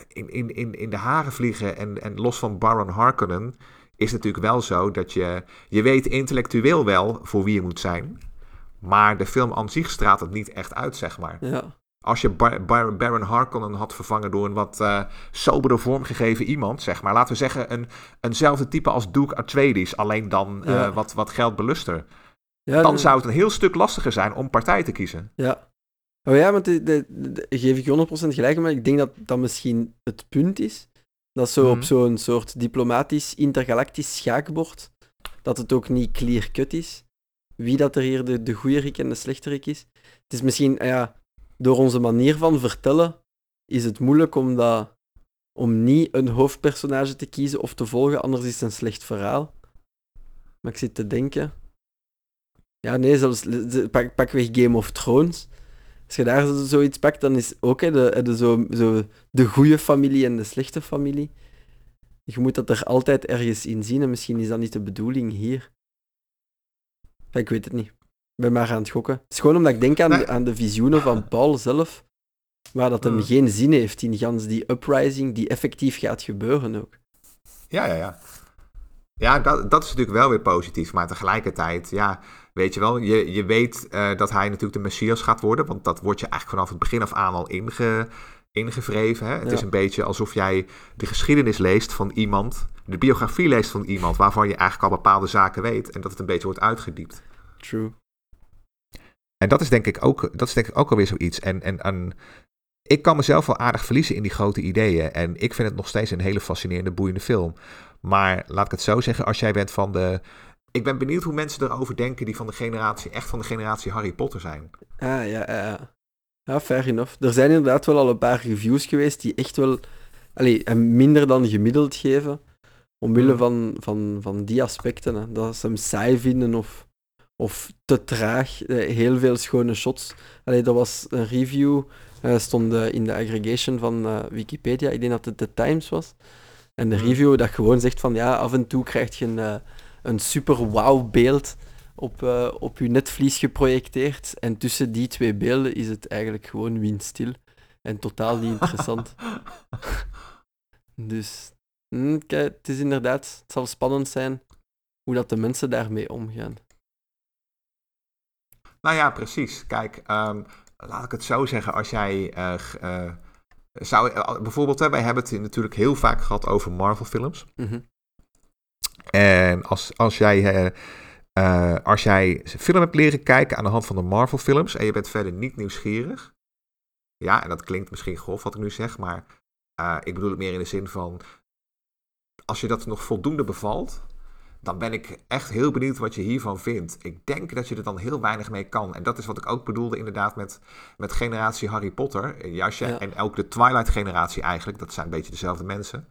in, in, in, in de haren vliegen. En, en los van Baron Harkonnen is het natuurlijk wel zo dat je, je weet intellectueel wel voor wie je moet zijn. Maar de film aan zich straalt het niet echt uit, zeg maar. Ja. Als je Bar Bar Baron Harkonnen had vervangen door een wat uh, sobere vormgegeven iemand, zeg maar. Laten we zeggen een, eenzelfde type als Duke Atreides, alleen dan uh, ja. wat, wat geldbeluster. Ja, dan zou het een heel stuk lastiger zijn om partij te kiezen. Ja, Oh ja, want de, de, de, geef ik 100% gelijk, maar ik denk dat dat misschien het punt is. Dat zo mm. op zo'n soort diplomatisch intergalactisch schaakbord, dat het ook niet clear-cut is. Wie dat er hier de, de goede Rick en de slechterik is. Het is misschien, ah ja, door onze manier van vertellen, is het moeilijk om, dat, om niet een hoofdpersonage te kiezen of te volgen, anders is het een slecht verhaal. Maar ik zit te denken. Ja, nee, zelfs pak, pak weg Game of Thrones als je daar zoiets pakt, dan is ook hè, de, de, zo, zo, de goede familie en de slechte familie. Je moet dat er altijd ergens in zien en misschien is dat niet de bedoeling hier. Ik weet het niet. Ik ben maar aan het gokken. Het is gewoon omdat ik denk aan, de, aan de visioenen van Paul zelf, waar dat hem hmm. geen zin heeft in gans die uprising die effectief gaat gebeuren ook. Ja, ja, ja. Ja, dat, dat is natuurlijk wel weer positief, maar tegelijkertijd, ja, Weet je wel, je, je weet uh, dat hij natuurlijk de Messias gaat worden, want dat wordt je eigenlijk vanaf het begin af aan al inge, ingevreven. Hè? Het is een beetje alsof jij de geschiedenis leest van iemand, de biografie leest van iemand waarvan je eigenlijk al bepaalde zaken weet en dat het een beetje wordt uitgediept. True. En dat is denk ik ook, dat is denk ik ook alweer zoiets. En, en, en ik kan mezelf wel aardig verliezen in die grote ideeën. En ik vind het nog steeds een hele fascinerende, boeiende film. Maar laat ik het zo zeggen, als jij bent van de ik ben benieuwd hoe mensen erover denken die van de generatie, echt van de generatie Harry Potter zijn. Ah, ja, ja, ja. Ja, fair enough. Er zijn inderdaad wel al een paar reviews geweest die echt wel allee, minder dan gemiddeld geven. Omwille mm. van, van, van die aspecten. Hè. Dat ze hem saai vinden of, of te traag. Eh, heel veel schone shots. Allee, dat was een review, uh, stond uh, in de aggregation van uh, Wikipedia. Ik denk dat het The Times was. En de mm. review dat gewoon zegt van ja, af en toe krijg je een een super wauw beeld op, uh, op je netvlies geprojecteerd. En tussen die twee beelden is het eigenlijk gewoon windstil. En totaal niet interessant. dus hm, kijk, het is inderdaad, het zal spannend zijn hoe dat de mensen daarmee omgaan. Nou ja, precies. Kijk, um, laat ik het zo zeggen. Als jij uh, uh, zou, bijvoorbeeld, hè, wij hebben het natuurlijk heel vaak gehad over Marvel-films. Mm -hmm. En als, als jij. Uh, als jij film hebt leren kijken aan de hand van de Marvel-films en je bent verder niet nieuwsgierig. Ja, en dat klinkt misschien grof wat ik nu zeg, maar uh, ik bedoel het meer in de zin van. Als je dat nog voldoende bevalt, dan ben ik echt heel benieuwd wat je hiervan vindt. Ik denk dat je er dan heel weinig mee kan. En dat is wat ik ook bedoelde inderdaad met, met generatie Harry Potter. Jasje, ja. En ook de Twilight-generatie eigenlijk. Dat zijn een beetje dezelfde mensen.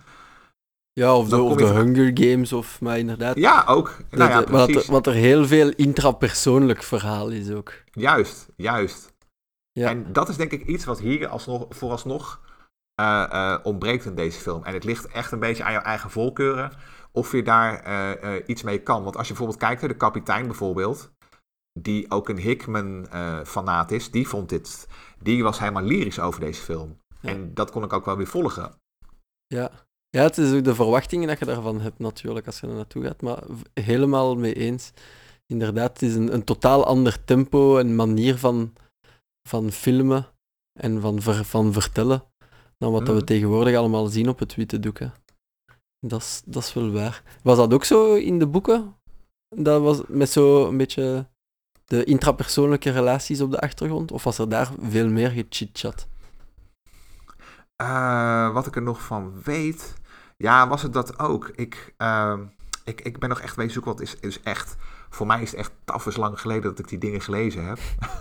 Ja, of de, of de Hunger Games, of maar inderdaad. Ja, ook. Nou ja, er heel veel intrapersoonlijk verhaal is ook. Juist, juist. Ja. En dat is denk ik iets wat hier alsnog, vooralsnog uh, uh, ontbreekt in deze film. En het ligt echt een beetje aan jouw eigen voorkeuren of je daar uh, iets mee kan. Want als je bijvoorbeeld kijkt naar de kapitein bijvoorbeeld, die ook een Hickman-fanaat is, die vond dit, die was helemaal lyrisch over deze film. Ja. En dat kon ik ook wel weer volgen. Ja. Ja, het is ook de verwachtingen dat je daarvan hebt natuurlijk als je er naartoe gaat, maar helemaal mee eens. Inderdaad, het is een, een totaal ander tempo en manier van, van filmen en van, ver, van vertellen. dan wat we tegenwoordig allemaal zien op het witte doek. hè. Dat is, dat is wel waar. Was dat ook zo in de boeken? Dat was met zo een beetje de intrapersoonlijke relaties op de achtergrond? Of was er daar veel meer gechitchat? Eh, wat ik er nog van weet. Ja, was het dat ook? Ik, ehm, ik, ik ben nog echt wezen zoeken, want het is, is echt. Voor mij is het echt tafels lang geleden dat ik die dingen gelezen heb.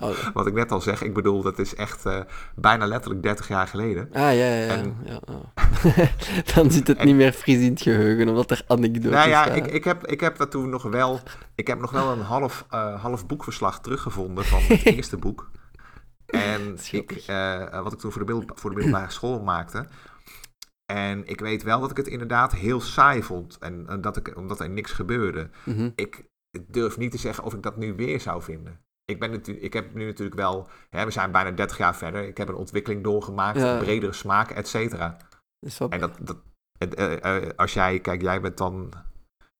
Oh, Wat ik net al zeg, ik bedoel, dat is echt eh, bijna letterlijk 30 jaar geleden. Ah, ja, ja, ja. En- ja, ja. Dan zit het En- niet meer fris in het geheugen, omdat er anekdotes Nou ja, waren. ik, ik, heb, ik heb dat toen nog wel. Ik heb nog wel een half, eh, half boekverslag teruggevonden van het eerste boek. En ik, eh, wat ik toen voor de, middel, voor de middelbare school maakte. En ik weet wel dat ik het inderdaad heel saai vond. En, en dat ik, omdat er niks gebeurde. Mhm. Ik durf niet te zeggen of ik dat nu weer zou vinden. Ik, ben ik heb nu natuurlijk wel. Hè, we zijn bijna 30 jaar verder. Ik heb een ontwikkeling doorgemaakt. Ja. Een bredere smaak, et cetera. En dat, dat het, eh, eh, als jij, kijk, jij bent dan,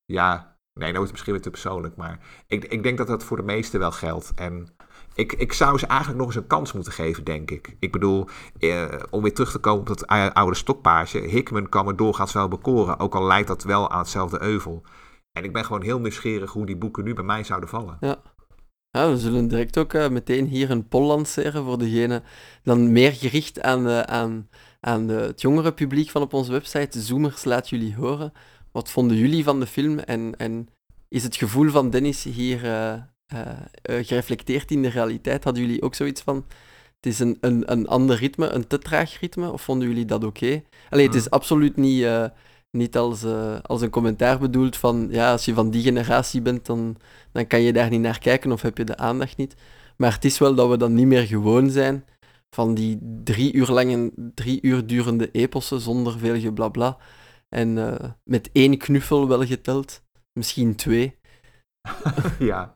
ja, nee, nou is het misschien weer te persoonlijk, maar ik, ik denk dat dat voor de meesten wel geldt. En ik, ik zou ze eigenlijk nog eens een kans moeten geven, denk ik. Ik bedoel, eh, om weer terug te komen op dat oude stokpaardje, Hickman kan me doorgaans wel bekoren, ook al leidt dat wel aan hetzelfde euvel. En ik ben gewoon heel nieuwsgierig hoe die boeken nu bij mij zouden vallen. Ja, we zullen direct ook eh, meteen hier een poll lanceren voor degene dan meer gericht aan, eh, aan, aan het jongere publiek van op onze website. Zoomers, laat jullie horen. Wat vonden jullie van de film? En, en is het gevoel van Dennis hier eh, eh, eh, gereflecteerd in de realiteit? Hadden jullie ook zoiets van, het is een, een, een ander ritme, een te traag ritme? Of vonden jullie dat oké? Allee, het is Hmm. absoluut niet, eh, niet als, als een commentaar bedoeld van, ja, als je van die generatie bent, dan dan kan je daar niet naar kijken of heb je de aandacht niet. Maar het is wel dat we dan niet meer gewoon zijn van die drie uur lange, drie uur durende epossen zonder veel geblabla. En met één knuffel wel geteld, misschien twee. ja,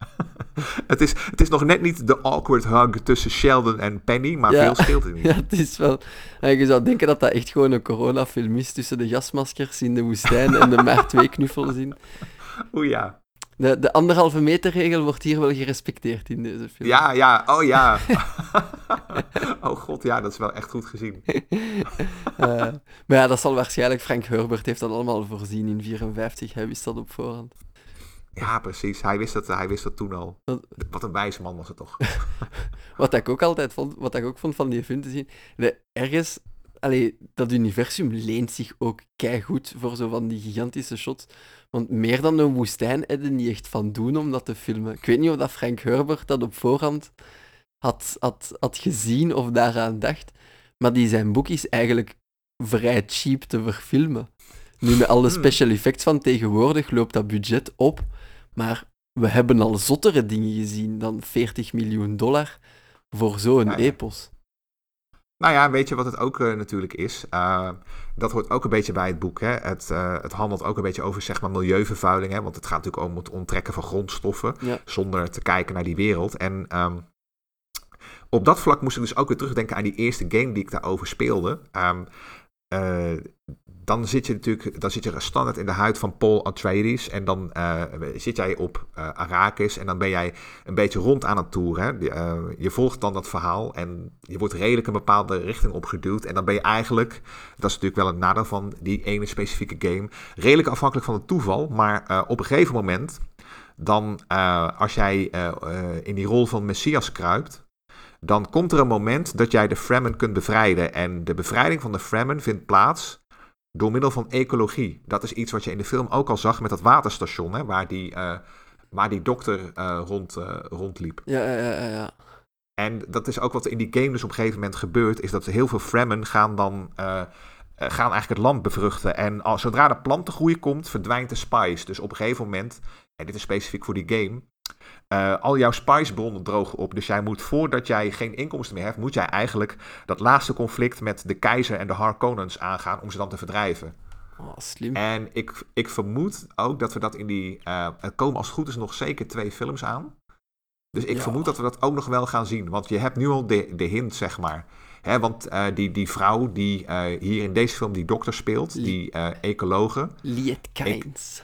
het is, het is nog net niet de awkward hug tussen Sheldon en Penny, maar Ja. veel scheelt er niet. Ja, het is wel... Je zou denken dat dat echt gewoon een coronafilm is tussen de gasmaskers in de woestijn en de maar twee knuffels in. Oeh ja. De, de anderhalve meter regel wordt hier wel gerespecteerd in deze film. Ja, ja, oh ja. oh god, ja, dat is wel echt goed gezien. Eh, maar ja, dat zal waarschijnlijk... Frank Herbert heeft dat allemaal voorzien in 54. Hij wist dat op voorhand. Ja, precies. Hij wist dat, hij wist dat toen al. Dat- Wat een wijze man was het toch? Wat ik ook altijd vond, wat ik ook vond van die film te zien, de, ergens, allee, dat universum leent zich ook goed voor zo van die gigantische shots. Want meer dan een woestijn heb je niet echt van doen om dat te filmen. Ik weet niet of dat Frank Herbert dat op voorhand had, had, had gezien of daaraan dacht, maar die zijn boek is eigenlijk vrij cheap te verfilmen. Nu met alle Hmm. special effects van tegenwoordig loopt dat budget op, maar we hebben al zottere dingen gezien dan 40 miljoen dollar voor zo'n Ja, ja. epos. Nou ja, weet je wat het ook eh, natuurlijk is? Eh, dat hoort ook een beetje bij het boek. Hè? Het, eh, het handelt ook een beetje over zeg maar, milieuvervuiling. Hè? Want het gaat natuurlijk om het onttrekken van grondstoffen. Ja. Zonder te kijken naar die wereld. En ehm, op dat vlak moest ik dus ook weer terugdenken aan die eerste game die ik daarover speelde. Ehm, eh, dan zit je natuurlijk dan zit je standaard in de huid van Paul Atreides. En dan eh, zit jij op eh, Arrakis. En dan ben jij een beetje rond aan het toeren. Eh, je volgt dan dat verhaal. En je wordt redelijk een bepaalde richting opgeduwd. En dan ben je eigenlijk, dat is natuurlijk wel het nadeel van die ene specifieke game, redelijk afhankelijk van het toeval. Maar op een gegeven moment, dan als jij in die rol van Messias kruipt. Dan komt er een moment dat jij de Fremen kunt bevrijden. En de bevrijding van de Fremen vindt plaats door middel van ecologie. Dat is iets wat je in de film ook al zag met dat waterstation, hè, waar, die, eh, waar die dokter eh, rond, eh, rondliep. Ja, ja, ja, ja. En dat is ook wat in die game dus op een gegeven moment gebeurt, is dat heel veel Fremen gaan dan gaan eigenlijk het land bevruchten. En als, zodra de plantengroei komt, verdwijnt de spice. Dus op een gegeven moment, en dit is specifiek voor die game, eh, al jouw spicebronnen drogen op. Dus jij moet, voordat jij geen inkomsten meer hebt, moet jij eigenlijk dat laatste conflict met de keizer en de Harkonnens aangaan om ze dan te verdrijven. Oh, slim. En ik, ik vermoed ook dat we dat in die. eh, er komen als het goed is nog zeker twee films aan. Dus ik Ja. vermoed dat we dat ook nog wel gaan zien. Want je hebt nu al de, de hint, zeg maar. Hè, want eh, die, die vrouw die hier in deze film die dokter speelt, die ecologe. Liet Kynes.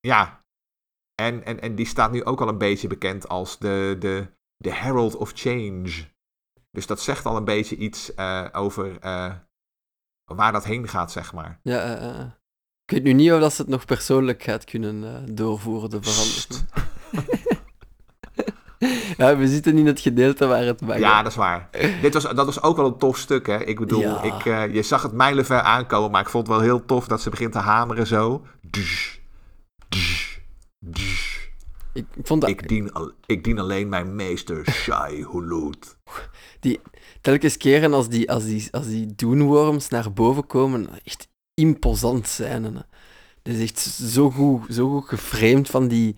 Ja. En, en, en die staat nu ook al een beetje bekend als de, de, de Herald of Change. Dus dat zegt al een beetje iets uh, over uh, waar dat heen gaat, zeg maar. Ja, uh, ik weet nu niet of dat ze het nog persoonlijk gaat kunnen doorvoeren, de verandering. ja, we zitten in het gedeelte waar het mag. Ja, dat is waar. Dit was, dat was ook wel een tof stuk, hè. Ik bedoel, ja. ik, je zag het mijlenver aankomen, maar ik vond het wel heel tof dat ze begint te hameren zo. Ik, vond dat... ik, dien, ik dien alleen mijn meester, Shai Hulud. Die, telkens keren als die, als, die, als die doenworms naar boven komen, echt imposant zijn. Hè. Dat is echt zo goed, zo goed geframed van die,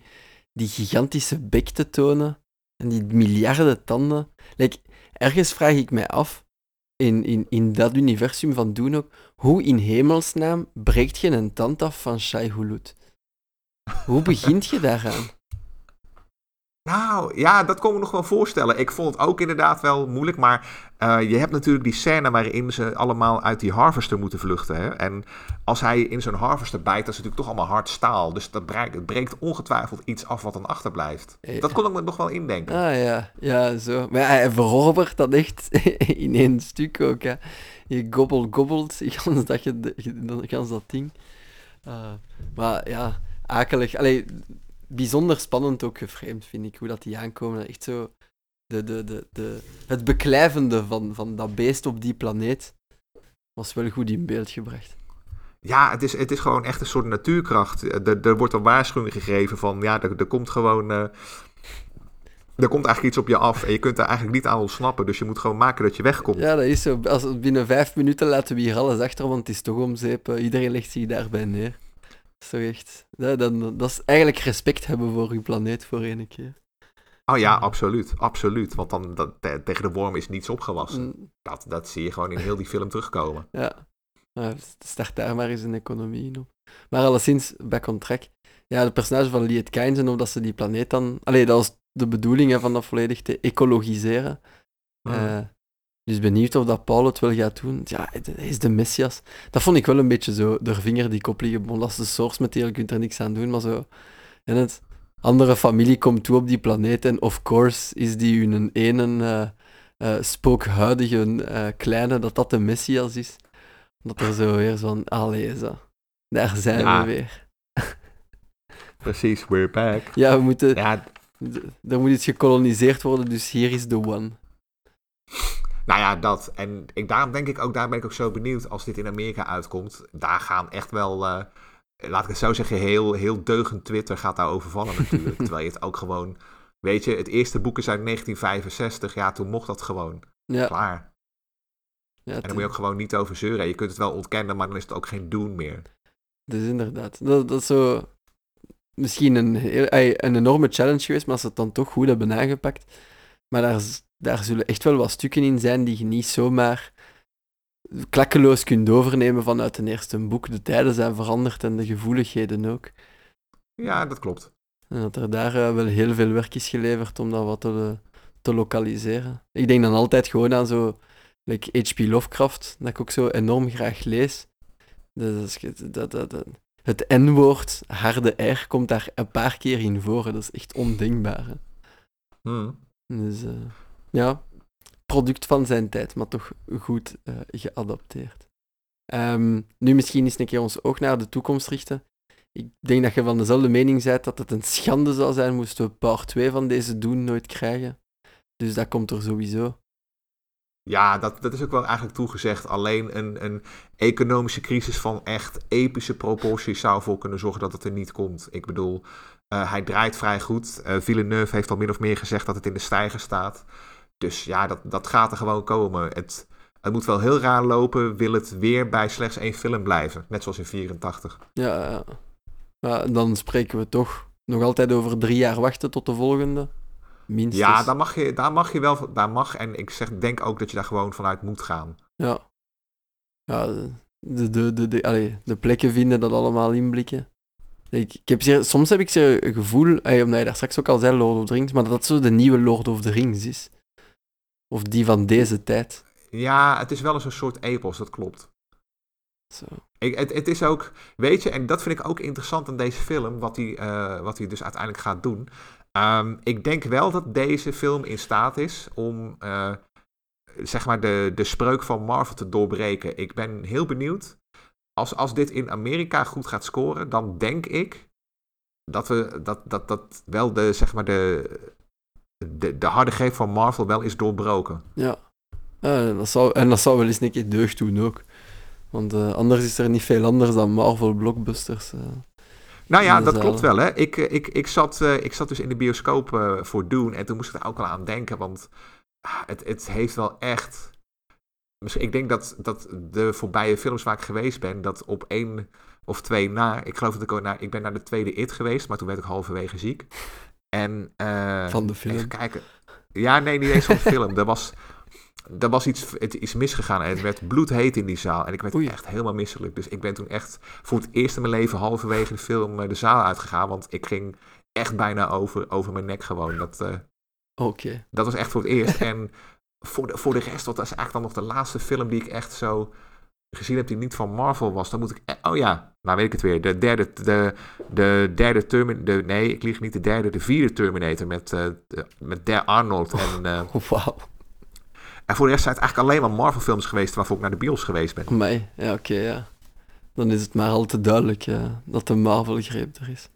die gigantische bek te tonen en die miljarden tanden. Like, ergens vraag ik mij af, in, in, in dat universum van Doen ook, hoe in hemelsnaam breekt je een tand af van Shai Hulud? Hoe begint je daaraan? Nou, ja, dat kon ik me nog wel voorstellen. Ik vond het ook inderdaad wel moeilijk, maar uh, je hebt natuurlijk die scène waarin ze allemaal uit die harvester moeten vluchten. Hè? En als hij in zo'n harvester bijt, dat is natuurlijk toch allemaal hard staal. Dus dat breekt, het breekt ongetwijfeld iets af wat dan achterblijft. Ja. Dat kon ik me nog wel indenken. Ah ja, ja, zo. Maar hij verovert dat echt in één stuk ook. Hè. Je gobbelt, gobbelt, gans dat, je, gans dat ding. Uh, maar ja, akelig. Allee, bijzonder spannend ook geframed, vind ik, hoe dat die aankomen. Echt zo de, de, de, de, het beklijvende van, van dat beest op die planeet was wel goed in beeld gebracht. Ja, het is, het is gewoon echt een soort natuurkracht. Er, er wordt een waarschuwing gegeven van, ja, er, er komt gewoon... Uh, er komt eigenlijk iets op je af en je kunt er eigenlijk niet aan ontsnappen. Dus je moet gewoon maken dat je wegkomt. Ja, dat is zo. Als, binnen vijf minuten laten we hier alles achter, want het is toch om zeep. Iedereen legt zich daarbij neer. Zo echt. Dat, dan, dat is eigenlijk respect hebben voor uw planeet voor ene keer. Oh ja, absoluut. Absoluut. Want dan dat, tegen de worm is niets opgewassen. Mm. Dat, dat zie je gewoon in heel die film terugkomen. Ja. Nou, start daar maar eens een economie in op. Maar alleszins, back on track. Ja, de personage van Liet Kynes en of dat ze die planeet dan... Allee, dat was de bedoeling hè, van dat volledig te ecologiseren. Mm. Uh, dus benieuwd of dat Paul het wel gaat doen. Ja, hij is de Messias. Dat vond ik wel een beetje zo, de vinger die kop liggen. Bon, dat is de source material, je kunt er niks aan doen, maar zo... En het andere familie komt toe op die planeet en of course is die hun ene uh, uh, spookhuidige uh, kleine, dat dat de Messias is. Dat er zo weer zo'n, allee, zo. Daar zijn ja. we weer. Precies, we're back. Ja, we moeten... Ja. Er moet iets gekoloniseerd worden, dus hier is the one. Nou ja, dat. En ik, daarom denk ik ook, daar ben ik ook zo benieuwd als dit in Amerika uitkomt. Daar gaan echt wel, uh, laat ik het zo zeggen, heel, heel deugend Twitter gaat daar overvallen natuurlijk. Terwijl je het ook gewoon, weet je, het eerste boek is uit 1965. Ja, toen mocht dat gewoon. Ja. Klaar. Ja, en dan moet je ook gewoon niet over zeuren. Je kunt het wel ontkennen, maar dan is het ook geen doen meer. Dus inderdaad. Dat, dat is zo misschien een, een enorme challenge geweest, maar als ze het dan toch goed hebben aangepakt. Maar daar daar zullen echt wel wat stukken in zijn die je niet zomaar klakkeloos kunt overnemen vanuit een eerste boek. De tijden zijn veranderd en de gevoeligheden ook. Ja, dat klopt. En dat er daar uh, wel heel veel werk is geleverd om dat wat te, te lokaliseren. Ik denk dan altijd gewoon aan zo like H.P. Lovecraft, dat ik ook zo enorm graag lees. Dus dat, dat, dat, het N-woord, harde R, komt daar een paar keer in voor. Dat is echt ondenkbaar. Hmm. Dus, uh, ja, product van zijn tijd, maar toch goed uh, geadapteerd. Um, nu misschien eens een keer ons oog naar de toekomst richten. Ik denk dat je van dezelfde mening bent dat het een schande zou zijn moesten we part 2 van deze doen nooit krijgen. Dus dat komt er sowieso. Ja, dat, dat is ook wel eigenlijk toegezegd. Alleen een, een economische crisis van echt epische proporties zou voor kunnen zorgen dat het er niet komt. Ik bedoel, uh, hij draait vrij goed. Uh, Villeneuve heeft al min of meer gezegd dat het in de stijger staat. Dus ja, dat, dat gaat er gewoon komen. Het, het moet wel heel raar lopen, wil het weer bij slechts één film blijven. Net zoals in 84. Ja, ja. dan spreken we toch nog altijd over drie jaar wachten tot de volgende. Minstens. Ja, daar mag je, daar mag je wel, daar mag, en ik zeg, denk ook dat je daar gewoon vanuit moet gaan. Ja. Ja, de, de, de, de, allez, de plekken vinden dat allemaal inblikken. Ik, ik heb zeer, soms heb ik zo'n gevoel, omdat je daar straks ook al zei, Lord of the Rings, maar dat dat zo de nieuwe Lord of the Rings is. Of die van deze tijd. Ja, het is wel eens een soort epos, dat klopt. Zo. Ik, het, het is ook, weet je, en dat vind ik ook interessant aan deze film, wat hij, uh, wat hij dus uiteindelijk gaat doen. Um, ik denk wel dat deze film in staat is om uh, zeg maar de, de spreuk van Marvel te doorbreken. Ik ben heel benieuwd. Als, als dit in Amerika goed gaat scoren, dan denk ik dat we dat, dat, dat wel de, zeg maar de, de, de harde greep van Marvel wel is doorbroken. Ja. ja dat zou, en dat zou wel eens een keer deugd doen ook. Want uh, anders is er niet veel anders dan Marvel blockbusters. Uh, nou ja, dat klopt wel. Hè. Ik, ik, ik, zat, uh, ik zat dus in de bioscoop voor Doen en toen moest ik er ook wel aan denken. Want ah, het, het heeft wel echt... Ik denk dat, dat de voorbije films waar ik geweest ben, dat op één of twee na... Ik geloof dat ik naar... Ik ben naar de tweede It geweest, maar toen werd ik halverwege ziek. En... van de film? Even kijken. Ja, nee, niet eens van de film. Er was er was iets, het is misgegaan en het werd bloedheet in die zaal. En ik werd echt helemaal misselijk. Dus ik ben toen echt voor het eerst in mijn leven halverwege de film eh, de zaal uitgegaan. Want ik ging echt bijna over, over mijn nek gewoon. Dat, uh, dat was echt voor het eerst. en voor de, voor de rest, dat is eigenlijk dan nog de laatste film die ik echt zo gezien heb die niet van Marvel was. Dan moet ik... Oh ja, nou weet ik het weer. De derde, de, de derde Terminator... Nee, ik lieg niet. De derde, de vierde Terminator met, uh, met Der Arnold en... Uh, Wauw. En voor de rest zijn het eigenlijk alleen maar Marvel-films geweest waarvoor ik naar de bios geweest ben. Mij, ja, oké, ja. Dan is het maar al te duidelijk ja, dat de Marvel-greep er is.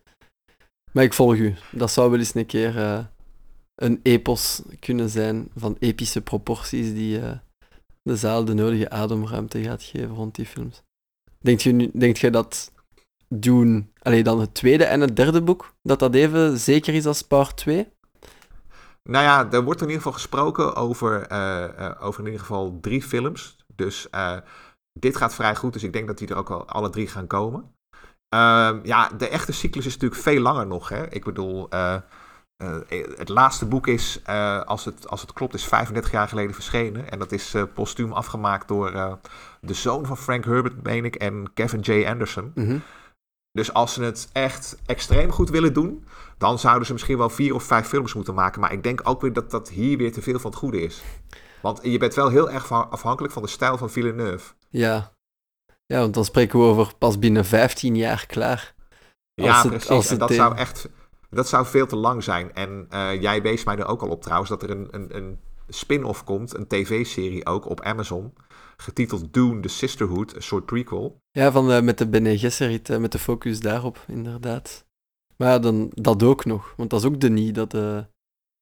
Maar ik volg u. Dat zou wel eens een keer uh, een epos kunnen zijn van epische proporties die de zaal de nodige ademruimte gaat geven rond die films. Denkt je, nu, denkt je dat doen, alleen dan het tweede en het derde boek, dat dat even zeker is als part 2? Nou ja, er wordt in ieder geval gesproken over, uh, uh, over in ieder geval drie films. Dus uh, dit gaat vrij goed, dus ik denk dat die er ook al alle drie gaan komen. Ehm, ja, de echte cyclus is natuurlijk veel langer nog. Hè? Ik bedoel, het laatste boek is, als, het, als het klopt, is 35 jaar geleden verschenen. En dat is postuum afgemaakt door de zoon van Frank Herbert, meen ik, en Kevin J. Anderson. Mm dus als ze het echt extreem goed willen doen, dan zouden ze misschien wel vier of vijf films moeten maken. Maar ik denk ook weer dat dat hier weer te veel van het goede is. Want je bent wel heel erg afhankelijk van de stijl van Villeneuve. Ja. Ja, want dan spreken we over pas binnen 15 jaar klaar. Ja, het, precies. en dat zou echt... Dat zou veel te lang zijn. En uh, jij wees mij er ook al op trouwens dat er een, een, een spin-off komt, een tv-serie ook op Amazon getiteld Dune the Sisterhood, een soort prequel. Ja, van, uh, met de Bene Gesserit, uh, met de focus daarop, inderdaad. Maar ja, dan, dat ook nog, want dat is ook Denis dat, uh,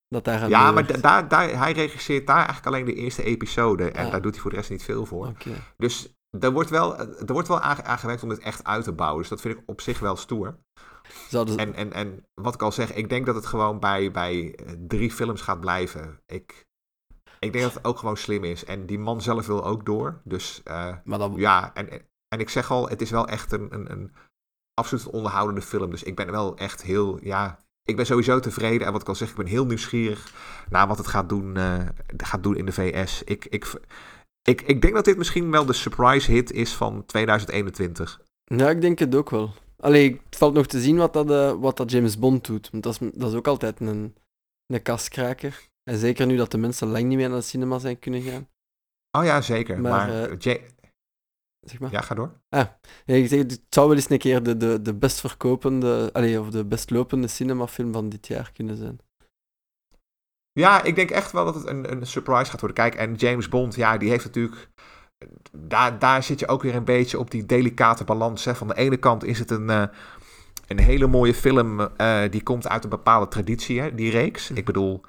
dat daar aan Ja, maar daar, daar, hij regisseert daar eigenlijk alleen de eerste episode en daar doet hij voor de rest niet veel voor. Okay. Dus er wordt wel, er wordt wel aangewerkt om het echt uit te bouwen, dus dat vind ik op zich wel stoer. En, en, en wat ik al zeg, ik denk dat het gewoon bij, bij drie films gaat blijven. Ik, ik denk dat het ook gewoon slim is. En die man zelf wil ook door. Dus uh, maar dan... ja, en, en ik zeg al, het is wel echt een, een, een absoluut onderhoudende film. Dus ik ben wel echt heel, ja, ik ben sowieso tevreden. En wat ik al zeg, ik ben heel nieuwsgierig naar wat het gaat doen, uh, gaat doen in de VS. Ik, ik, ik, ik denk dat dit misschien wel de surprise hit is van 2021. Ja, ik denk het ook wel. Alleen, het valt nog te zien wat dat, uh, wat dat James Bond doet. Want dat is, dat is ook altijd een, een kaskraker. En zeker nu dat de mensen lang niet meer naar de cinema zijn kunnen gaan. Oh ja, zeker. Maar, maar uh, zeg maar. Ja, ga door. Ah, ja, ik zeg, het zou wel eens een keer de, de, de best verkopende, allez, of de best lopende cinemafilm van dit jaar kunnen zijn. Ja, ik denk echt wel dat het een, een surprise gaat worden. Kijk, en James Bond, ja, die heeft natuurlijk... Daar, daar zit je ook weer een beetje op die delicate balans. Hè. Van de ene kant is het een, uh, een hele mooie film... Uh, die komt uit een bepaalde traditie, hè, die reeks. Ik bedoel...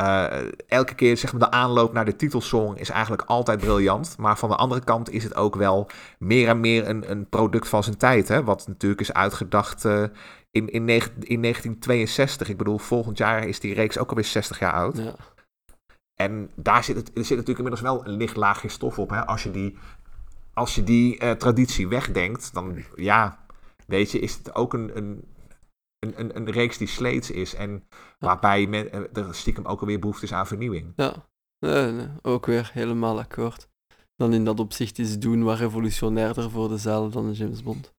Uh, elke keer zeg maar, de aanloop naar de titelsong is eigenlijk altijd briljant. Maar van de andere kant is het ook wel meer en meer een, een product van zijn tijd. Hè? Wat natuurlijk is uitgedacht in, in, in 1962. Ik bedoel, volgend jaar is die reeks ook alweer 60 jaar oud. Ja. En daar zit, het, er zit natuurlijk inmiddels wel een licht laagje stof op. Hè? Als je die, als je die uh, traditie wegdenkt, dan ja, weet je, is het ook een, een een, een, reeks die sleets is en waarbij men, eh, er stiekem ook alweer behoefte is aan vernieuwing. Ja, nee, nee, ook weer helemaal akkoord. Dan in dat opzicht is doen wat revolutionairder voor de zaal dan James Bond.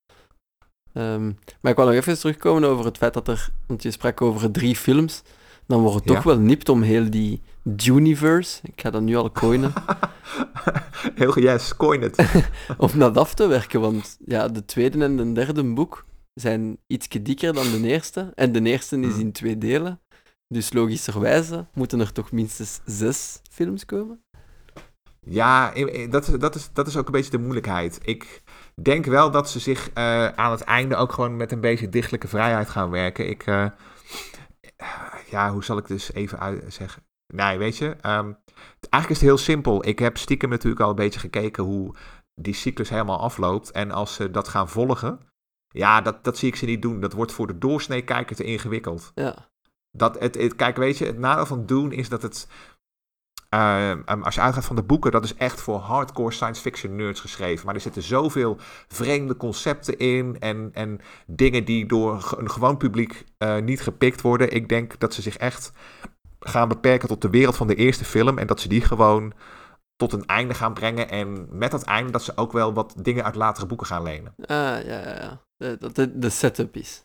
Um, maar ik wil nog even terugkomen over het feit dat er, want je sprak over drie films, dan wordt het toch wel nipt om heel die Universe, ik ga dat nu al coinen. heel yes, coin het. om dat af te werken, want ja, de tweede en de derde boek, zijn iets dikker dan de eerste. En de eerste is hmm. in twee delen. Dus logischerwijze moeten er toch minstens zes films komen. Ja, dat, dat, is, dat is ook een beetje de moeilijkheid. Ik denk wel dat ze zich uh, aan het einde ook gewoon met een beetje dichtelijke vrijheid gaan werken. Ik, uh, ja, hoe zal ik dus even uit zeggen? Nee, weet je, um, eigenlijk is het heel simpel. Ik heb stiekem natuurlijk al een beetje gekeken hoe die cyclus helemaal afloopt. En als ze dat gaan volgen, ja, dat, dat zie ik ze niet doen. Dat wordt voor de doorsnee kijker te ingewikkeld. Ja. Dat het, het, kijk, weet je, het nadeel van doen is dat het uh, als je uitgaat van de boeken, dat is echt voor hardcore science fiction nerds geschreven. Maar er zitten zoveel vreemde concepten in en, en dingen die door een gewoon publiek uh, niet gepikt worden. Ik denk dat ze zich echt gaan beperken tot de wereld van de eerste film en dat ze die gewoon tot een einde gaan brengen. En met dat einde dat ze ook wel wat dingen uit latere boeken gaan lenen. Ah, ja, ja, ja. Dat de, de setup is.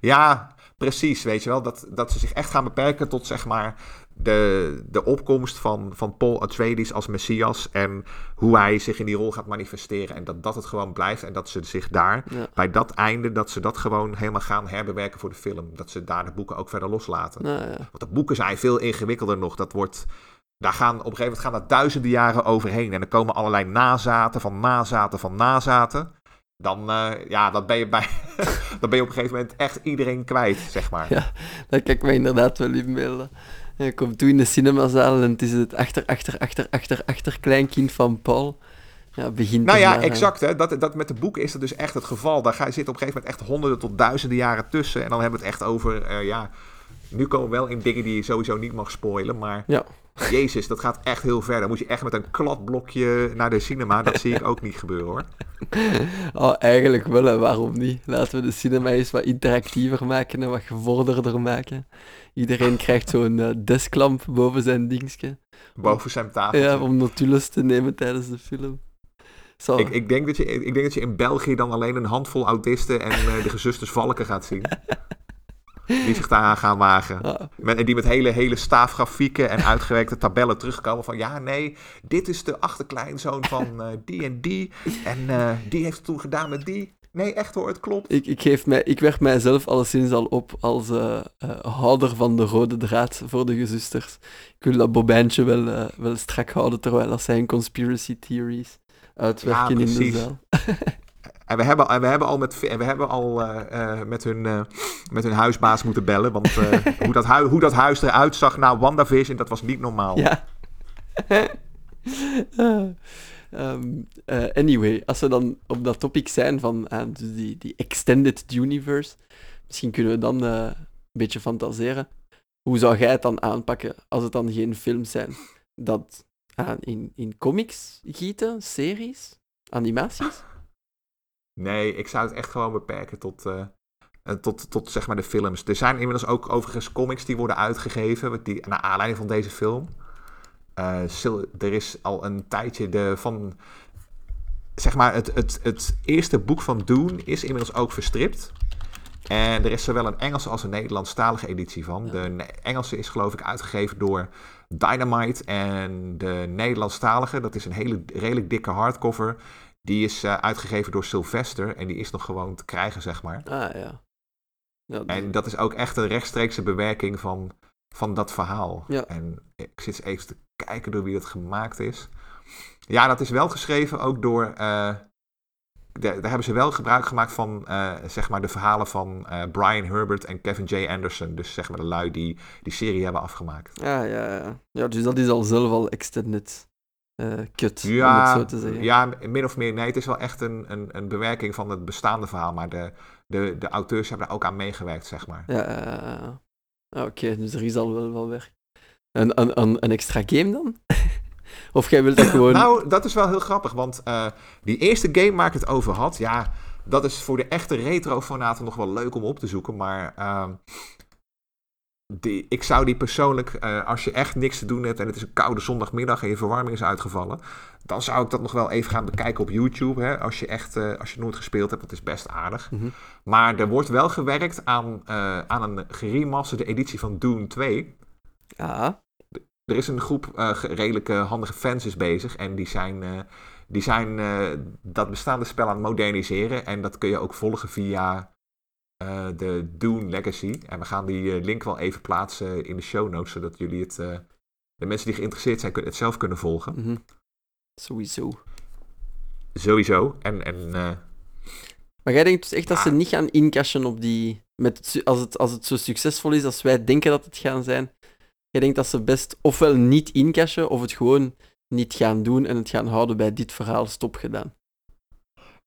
Ja, precies, weet je wel. Dat, dat ze zich echt gaan beperken tot zeg maar de, de opkomst van, van Paul Atreides als Messias en hoe hij zich in die rol gaat manifesteren. En dat dat het gewoon blijft en dat ze zich daar, bij dat einde, dat ze dat gewoon helemaal gaan herbewerken voor de film. Dat ze daar de boeken ook verder loslaten. ja. Want de boeken zijn veel ingewikkelder nog. Dat wordt, daar gaan, op een gegeven moment gaan er duizenden jaren overheen. En er komen allerlei nazaten van nazaten van nazaten dan, uh, ja, dan, ben je bij, dan ben je op een gegeven moment echt iedereen kwijt, zeg maar. Ja, ik me inderdaad wel Je komt toen in de cinemazaal en het is het achter, achter, achter, achter, achter kleinkind van Paul. Ja, begint nou ja, exact. Hè. Dat, dat met de boeken is dat dus echt het geval. Daar ga, zit op een gegeven moment echt honderden tot duizenden jaren tussen. En dan hebben we het echt over, uh, ja, nu komen we wel in dingen die je sowieso niet mag spoilen, maar... Ja. Jezus, dat gaat echt heel ver. Dan moet je echt met een kladblokje naar de cinema. Dat zie ik ook niet gebeuren hoor. Oh, eigenlijk wel en waarom niet? Laten we de cinema eens wat interactiever maken en wat gevorderder maken. Iedereen krijgt zo'n uh, desklamp boven zijn dingetje. Boven zijn tafel. Ja, om notules te nemen tijdens de film. Zo. Ik, ik, denk dat je, ik denk dat je in België dan alleen een handvol autisten en uh, de gezusters Valken gaat zien. die zich daaraan gaan wagen. En die met hele, hele staafgrafieken en uitgewerkte tabellen terugkomen van... ja, nee, dit is de achterkleinzoon van uh, die en die. En uh, die heeft het toen gedaan met die. Nee, echt hoor, het klopt. Ik, ik, geef mij, ik werp mijzelf alleszins al op als uh, houder van de rode draad voor de gezusters. Ik wil dat bobijntje wel, wel strak houden, terwijl dat zijn conspiracy theories uitwerken ja, in de zaal. En we hebben, en we hebben al met, we hebben al, uh, met, hun, uh, met hun huisbaas moeten bellen. Want hoe, dat hui, hoe dat huis eruit zag na WandaVision, dat was niet normaal. Ja. um, anyway, als we dan op dat topic zijn van dus die, die extended universe, misschien kunnen we dan een beetje fantaseren. Hoe zou jij het dan aanpakken als het dan geen films zijn? Dat in, in comics gieten, series, animaties? Nee, ik zou het echt gewoon beperken tot, uh, tot, tot zeg maar de films. Er zijn inmiddels ook overigens comics die worden uitgegeven die, naar aanleiding van deze film. Uh, er is al een tijdje de, van... Zeg maar, het, het, het eerste boek van Dune is inmiddels ook verstript. En er is zowel een Engelse als een Nederlandstalige editie van. De Engelse is geloof ik uitgegeven door Dynamite. En de Nederlandstalige, dat is een hele redelijk dikke hardcover. Die is uh, uitgegeven door Sylvester en die is nog gewoon te krijgen, zeg maar. Ah ja. ja en dat is ook echt een rechtstreekse bewerking van, van dat verhaal. Ja. En ik zit even te kijken door wie dat gemaakt is. Ja, dat is wel geschreven ook door. Uh, daar hebben ze wel gebruik gemaakt van uh, zeg maar de verhalen van Brian Herbert en Kevin J. Anderson. Dus zeg maar de lui die die serie hebben afgemaakt. Ja, ja, ja. ja dus dat is al zelf al extended uh, kut, ja, om het zo te zeggen. Ja, min of meer. Nee, het is wel echt een, een, een bewerking van het bestaande verhaal. Maar de, de, de auteurs hebben daar ook aan meegewerkt, zeg maar. Ja, uh, oké. dus er is al wel, wel werk. Een, een, een, een extra game dan? of jij wilt dat gewoon... nou, dat is wel heel grappig, want uh, die eerste game waar ik het over had... Ja, dat is voor de echte retro-fanaten nog wel leuk om op te zoeken, maar... Uh, die, ik zou die persoonlijk, uh, als je echt niks te doen hebt en het is een koude zondagmiddag en je verwarming is uitgevallen, dan zou ik dat nog wel even gaan bekijken op YouTube. Hè, als je echt, uh, als je nooit gespeeld hebt, dat is best aardig. Mm -hmm. Maar er wordt wel gewerkt aan, uh, aan een geremasterde editie van Doom 2. Ja. Er is een groep redelijke handige fans is bezig en die zijn, die zijn dat bestaande spel aan het moderniseren. En dat kun je ook volgen via uh, de Dune Legacy. En we gaan die uh, link wel even plaatsen in de show notes, zodat jullie het uh, de mensen die geïnteresseerd zijn kunnen het zelf kunnen volgen. Mhm. Sowieso. Sowieso. En, en eh, Maar jij denkt dus echt dat ze niet gaan incashen op die... Met als, het, als het zo succesvol is als wij denken dat het gaan zijn, jij denkt dat ze best ofwel niet incashen, of het gewoon niet gaan doen en het gaan houden bij dit verhaal stopgedaan.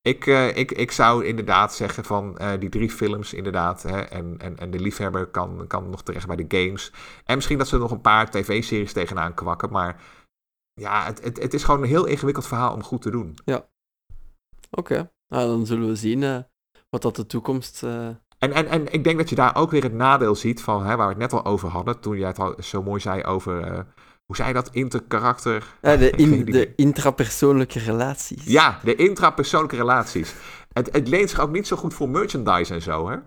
Ik, eh, ik, ik zou inderdaad zeggen van eh, die drie films inderdaad. Hè, en, en, en de liefhebber kan, kan nog terecht bij de games. En misschien dat ze nog een paar tv-series tegenaan kwakken. Maar ja, het, het, het is gewoon een heel ingewikkeld verhaal om goed te doen. Oké, nou, dan zullen we zien eh, wat dat de toekomst... En, en, en ik denk dat je daar ook weer het nadeel ziet van hè, waar we het net al over hadden. Toen jij het al zo mooi zei over, hoe zei je dat, interkarakter? eh, de, in, de intrapersoonlijke relaties. Ja, de intrapersoonlijke relaties. Het, het leent zich ook niet zo goed voor merchandise en zo, hè?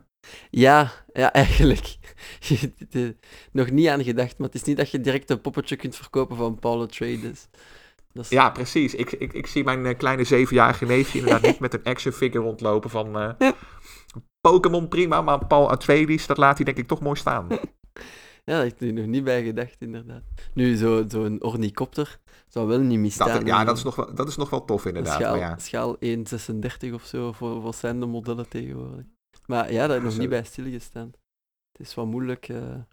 Ja, ja, eigenlijk. Nog niet aan gedacht, maar het is niet dat je direct een poppetje kunt verkopen van Paul Atreides. Dat is... Ja, precies. Ik, ik, ik zie mijn eh, kleine zevenjarige neefje inderdaad niet met een action figure rondlopen van... eh, Pokémon prima, maar Paul Atreides, dat laat hij denk ik toch mooi staan. Ja, daar heb ik er nog niet bij gedacht, inderdaad. Nu, zo- zo'n ornicopter zou wel niet misstaan. Dat, ja, dat is, nog wel, dat is nog wel tof inderdaad. schaal, ja, schaal 1,36 of zo, voor wat zijn de modellen tegenwoordig? Maar ja, daar heb ik nog Zo. niet bij stilgestaan. Het is wel moeilijk. enfin,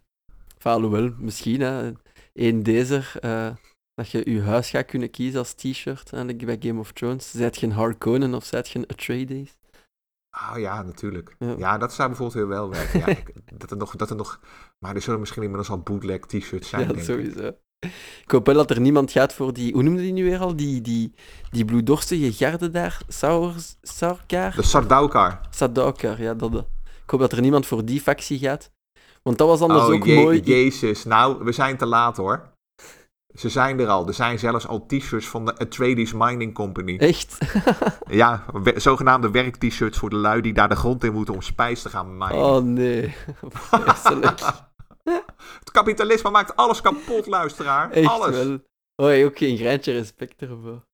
alhoewel, misschien, hè. Eén deze, eh, dat je je huis gaat kunnen kiezen als t-shirt, eigenlijk bij Game of Thrones. Zijt je een Harkonnen of zijt je een Atreides? Oh, ja, natuurlijk. Ja. Ja. dat zou bijvoorbeeld heel wel werken. Ja, ik- dat, er nog, dat er nog... Maar er zullen misschien inmiddels al bootleg t-shirts zijn, Ja, denk sowieso. Ik hoop wel dat er niemand gaat voor die... Hoe noemde die nu weer al? Die, die, die bloeddorstige garde daar? Saur? De Sardaukar. Sadaukar, ja, dat. eh. Ik hoop dat er niemand voor die factie gaat. Want dat was anders Oh, ook je- mooi. jezus. Nou, we zijn te laat hoor. Ze zijn er al. Er zijn zelfs al t-shirts van de Atreides Mining Company. Echt? Ja, we- zogenaamde werk-t-shirts voor de lui die daar de grond in moeten om spijs te gaan minen. Oh nee. Het kapitalisme maakt alles kapot, luisteraar. Echt alles. wel. Oh, je ook geen greintje respect ervoor.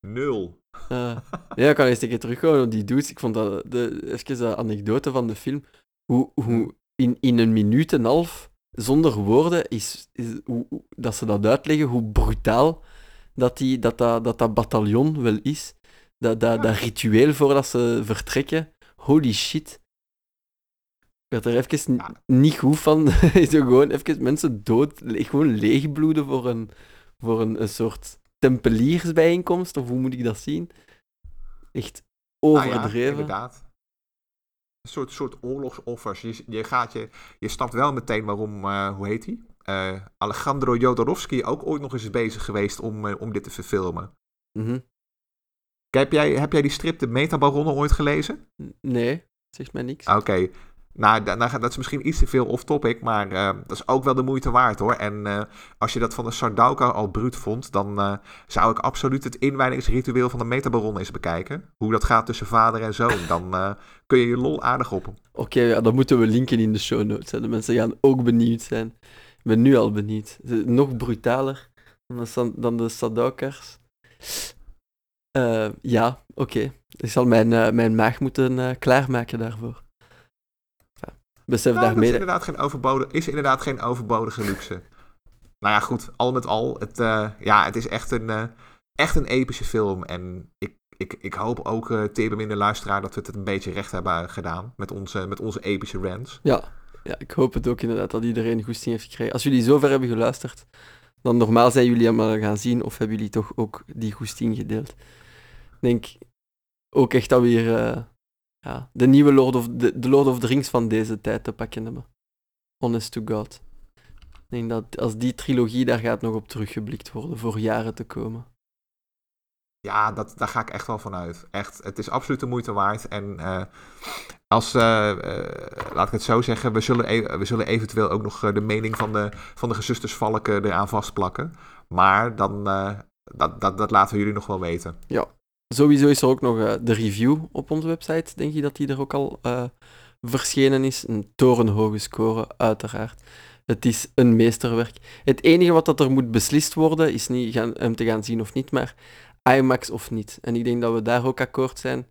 Nul. Ah. ja, ik kan eens een keer terugkomen op die dudes. Ik vond dat, de, even de anekdote van de film, hoe, hoe in, in een minuut en half, zonder woorden, is, is hoe, dat ze dat uitleggen, hoe brutaal dat die, dat, dat, dat, dat bataljon wel is. Dat, dat, dat ritueel voordat ze vertrekken. Holy shit. Ik werd er even Ja. niet goed van. Zo gewoon even mensen dood, gewoon leegbloeden voor een, voor een, een soort tempeliersbijeenkomst, of hoe moet ik dat zien? Echt ja, overdreven. inderdaad. Soort, soort oorlogsoffers. Je, je, gaat je, je snapt wel meteen waarom, eh, hoe heet hij? Eh, Alejandro Jodorowsky ook ooit nog eens bezig geweest om, eh, om dit te verfilmen. Mhm. Heb jij, heb jij die strip De Metabaronnen ooit gelezen? Nee, zegt mij niks. Oké. Nou, da- dat is misschien iets te veel off-topic, maar eh, dat is ook wel de moeite waard hoor. En eh, als je dat van de Sardaukar al bruut vond, dan eh, zou ik absoluut het inwijdingsritueel van de Metabaron eens bekijken. Hoe dat gaat tussen vader en zoon. Dan kun je je lol aardig op. Oké, ja, dan moeten we linken in de show notes. De mensen gaan ook benieuwd zijn. Ik ben nu al benieuwd. Nog brutaler dan de. Eh, ja, oké. Ik zal mijn, mijn maag moeten klaarmaken daarvoor. Besef Nou, dat is daarmee... inderdaad, geen overbodige, is inderdaad geen overbodige luxe. nou ja, goed, al met al, het, eh, ja, het is echt een, eh, echt een epische film. En ik, ik, ik hoop ook, uh, Tebem in de luisteraar, dat we het een beetje recht hebben gedaan met onze, met onze epische rants. Ja, ja, ik hoop het ook inderdaad dat iedereen goesting heeft gekregen. Als jullie zover hebben geluisterd, dan normaal zijn jullie allemaal gaan zien, of hebben jullie toch ook die goesting gedeeld? Ik denk ook echt dat we hier eh, ja, de nieuwe Lord of, de, de Lord of the Rings van deze tijd te pakken hebben. Honest to God. Ik denk dat als die trilogie, daar gaat nog op teruggeblikt worden voor jaren te komen. Ja, dat, daar ga ik echt wel van uit. Echt, het is absoluut de moeite waard. En uh, als, uh, uh, laat ik het zo zeggen, we zullen, e we zullen eventueel ook nog de mening van de, van de gezusters Valken eraan vastplakken. Maar dan, uh, dat, dat, dat laten we jullie nog wel weten. Ja, sowieso is er ook nog uh, de review op onze website. Denk je dat die er ook al uh, verschenen is? Een torenhoge score, uiteraard. Het is een meesterwerk. Het enige wat dat er moet beslist worden, is niet gaan, hem te gaan zien of niet, maar IMAX of niet. En ik denk dat we daar ook akkoord zijn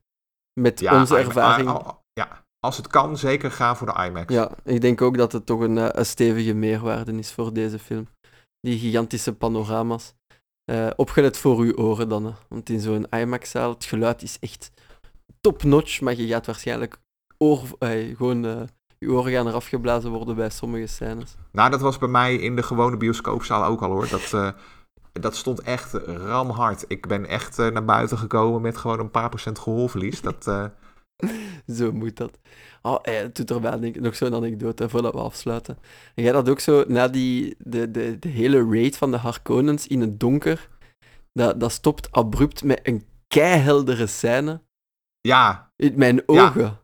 met ja, onze ervaring. I, ja, als het kan, zeker ga voor de IMAX. Ja, ik denk ook dat het toch een, een stevige meerwaarde is voor deze film. die gigantische panorama's. Uh, opgelet voor uw oren dan, hè. want in zo'n IMAX-zaal, het geluid is echt top-notch, maar je gaat waarschijnlijk oor, uh, gewoon uh, je oren gaan eraf geblazen worden bij sommige scènes. Nou, dat was bij mij in de gewone bioscoopzaal ook al hoor. Dat, dat stond echt ramhard. Ik ben echt naar buiten gekomen met gewoon een paar procent gehoorverlies. Dat, zo moet dat. Oh, eh, het doet erbij denk ik, nog zo'n anekdote voordat we afsluiten. En jij dat ook zo, na die, de, de, de hele raid van de Harkonnens in het donker, dat, dat stopt abrupt met een keiheldere scène. Ja. In mijn ogen. Ja.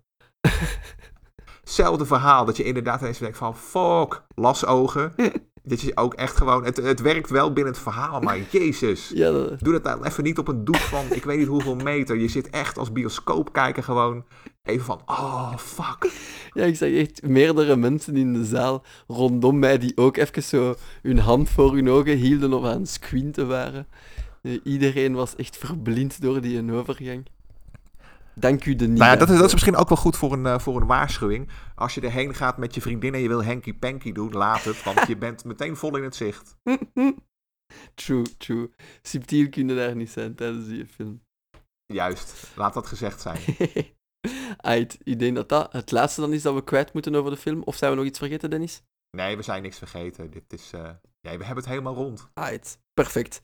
Hetzelfde verhaal, dat je inderdaad eens denkt van, fuck, lasogen. Dat je ook echt gewoon, het, het werkt wel binnen het verhaal, maar jezus. Ja, Doe dat dan even niet op een doek van, ik weet niet hoeveel meter. Je zit echt als bioscoopkijker gewoon even van, oh, fuck. Ja, ik zag echt meerdere mensen in de zaal rondom mij die ook even zo hun hand voor hun ogen hielden of aan het squinten waren. Iedereen was echt verblind door die overgang. Dank u de niet. Nou ja, dat, is, dat is misschien ook wel goed voor een, uh, voor een waarschuwing. Als je erheen gaat met je vriendin en je wil hanky panky doen, laat het, want je bent meteen vol in het zicht. true, true. Subtiel kunnen daar niet zijn tijdens die film. Juist, laat dat gezegd zijn. Ait, ik denk dat dat het laatste dan is dat we kwijt moeten over de film. Of zijn we nog iets vergeten, Dennis? Nee, we zijn niks vergeten. Dit is, uh, ja, we hebben het helemaal rond. Ait, perfect.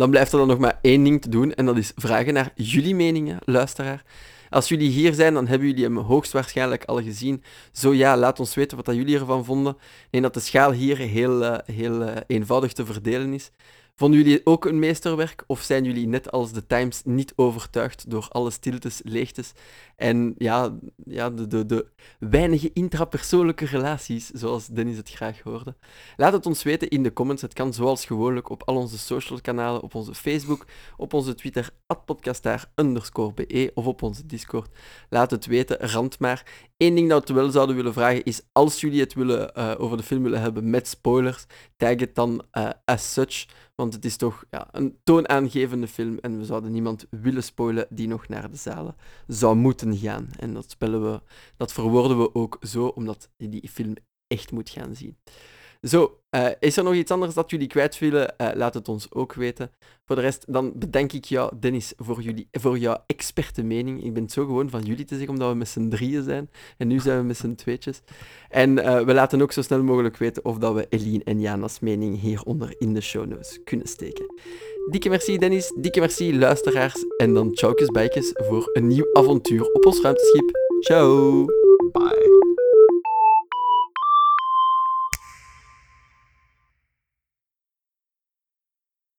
Dan blijft er dan nog maar één ding te doen en dat is vragen naar jullie meningen, luisteraar. Als jullie hier zijn, dan hebben jullie hem hoogstwaarschijnlijk al gezien. Zo ja, laat ons weten wat jullie ervan vonden. Denk dat de schaal hier heel, uh, heel uh, eenvoudig te verdelen is. Vonden jullie ook een meesterwerk of zijn jullie net als de Times niet overtuigd door alle stiltes, leegtes en ja, ja de, de, weinige intrapersoonlijke relaties, zoals Dennis het graag hoorde? Laat het ons weten in de comments. Het kan zoals gewoonlijk op al onze social kanalen, op onze Facebook, op onze Twitter, podcastaar_be of op onze Discord. Laat het weten, rand maar. Eén ding dat we wel zouden willen vragen is, als jullie het willen, uh, over de film willen hebben met spoilers, tag het dan uh, as such want het is toch ja, een toonaangevende film en we zouden niemand willen spoilen die nog naar de zalen zou moeten gaan. En dat, spellen we, dat verwoorden we ook zo, omdat je die film echt moet gaan zien. Zo, uh, is er nog iets anders dat jullie kwijt willen? Uh, laat het ons ook weten. Voor de rest, dan bedank ik jou, Dennis, voor, jullie, voor jouw experte mening. Ik ben het zo gewoon van jullie te zeggen, omdat we met z'n drieën zijn. En nu zijn we met z'n tweetjes. En uh, we laten ook zo snel mogelijk weten of dat we Eline en Jana's mening hieronder in de show notes kunnen steken. Dikke merci, Dennis. Dikke merci, luisteraars. En dan tjaukes bijkes voor een nieuw avontuur op ons ruimteschip. Ciao. Bye.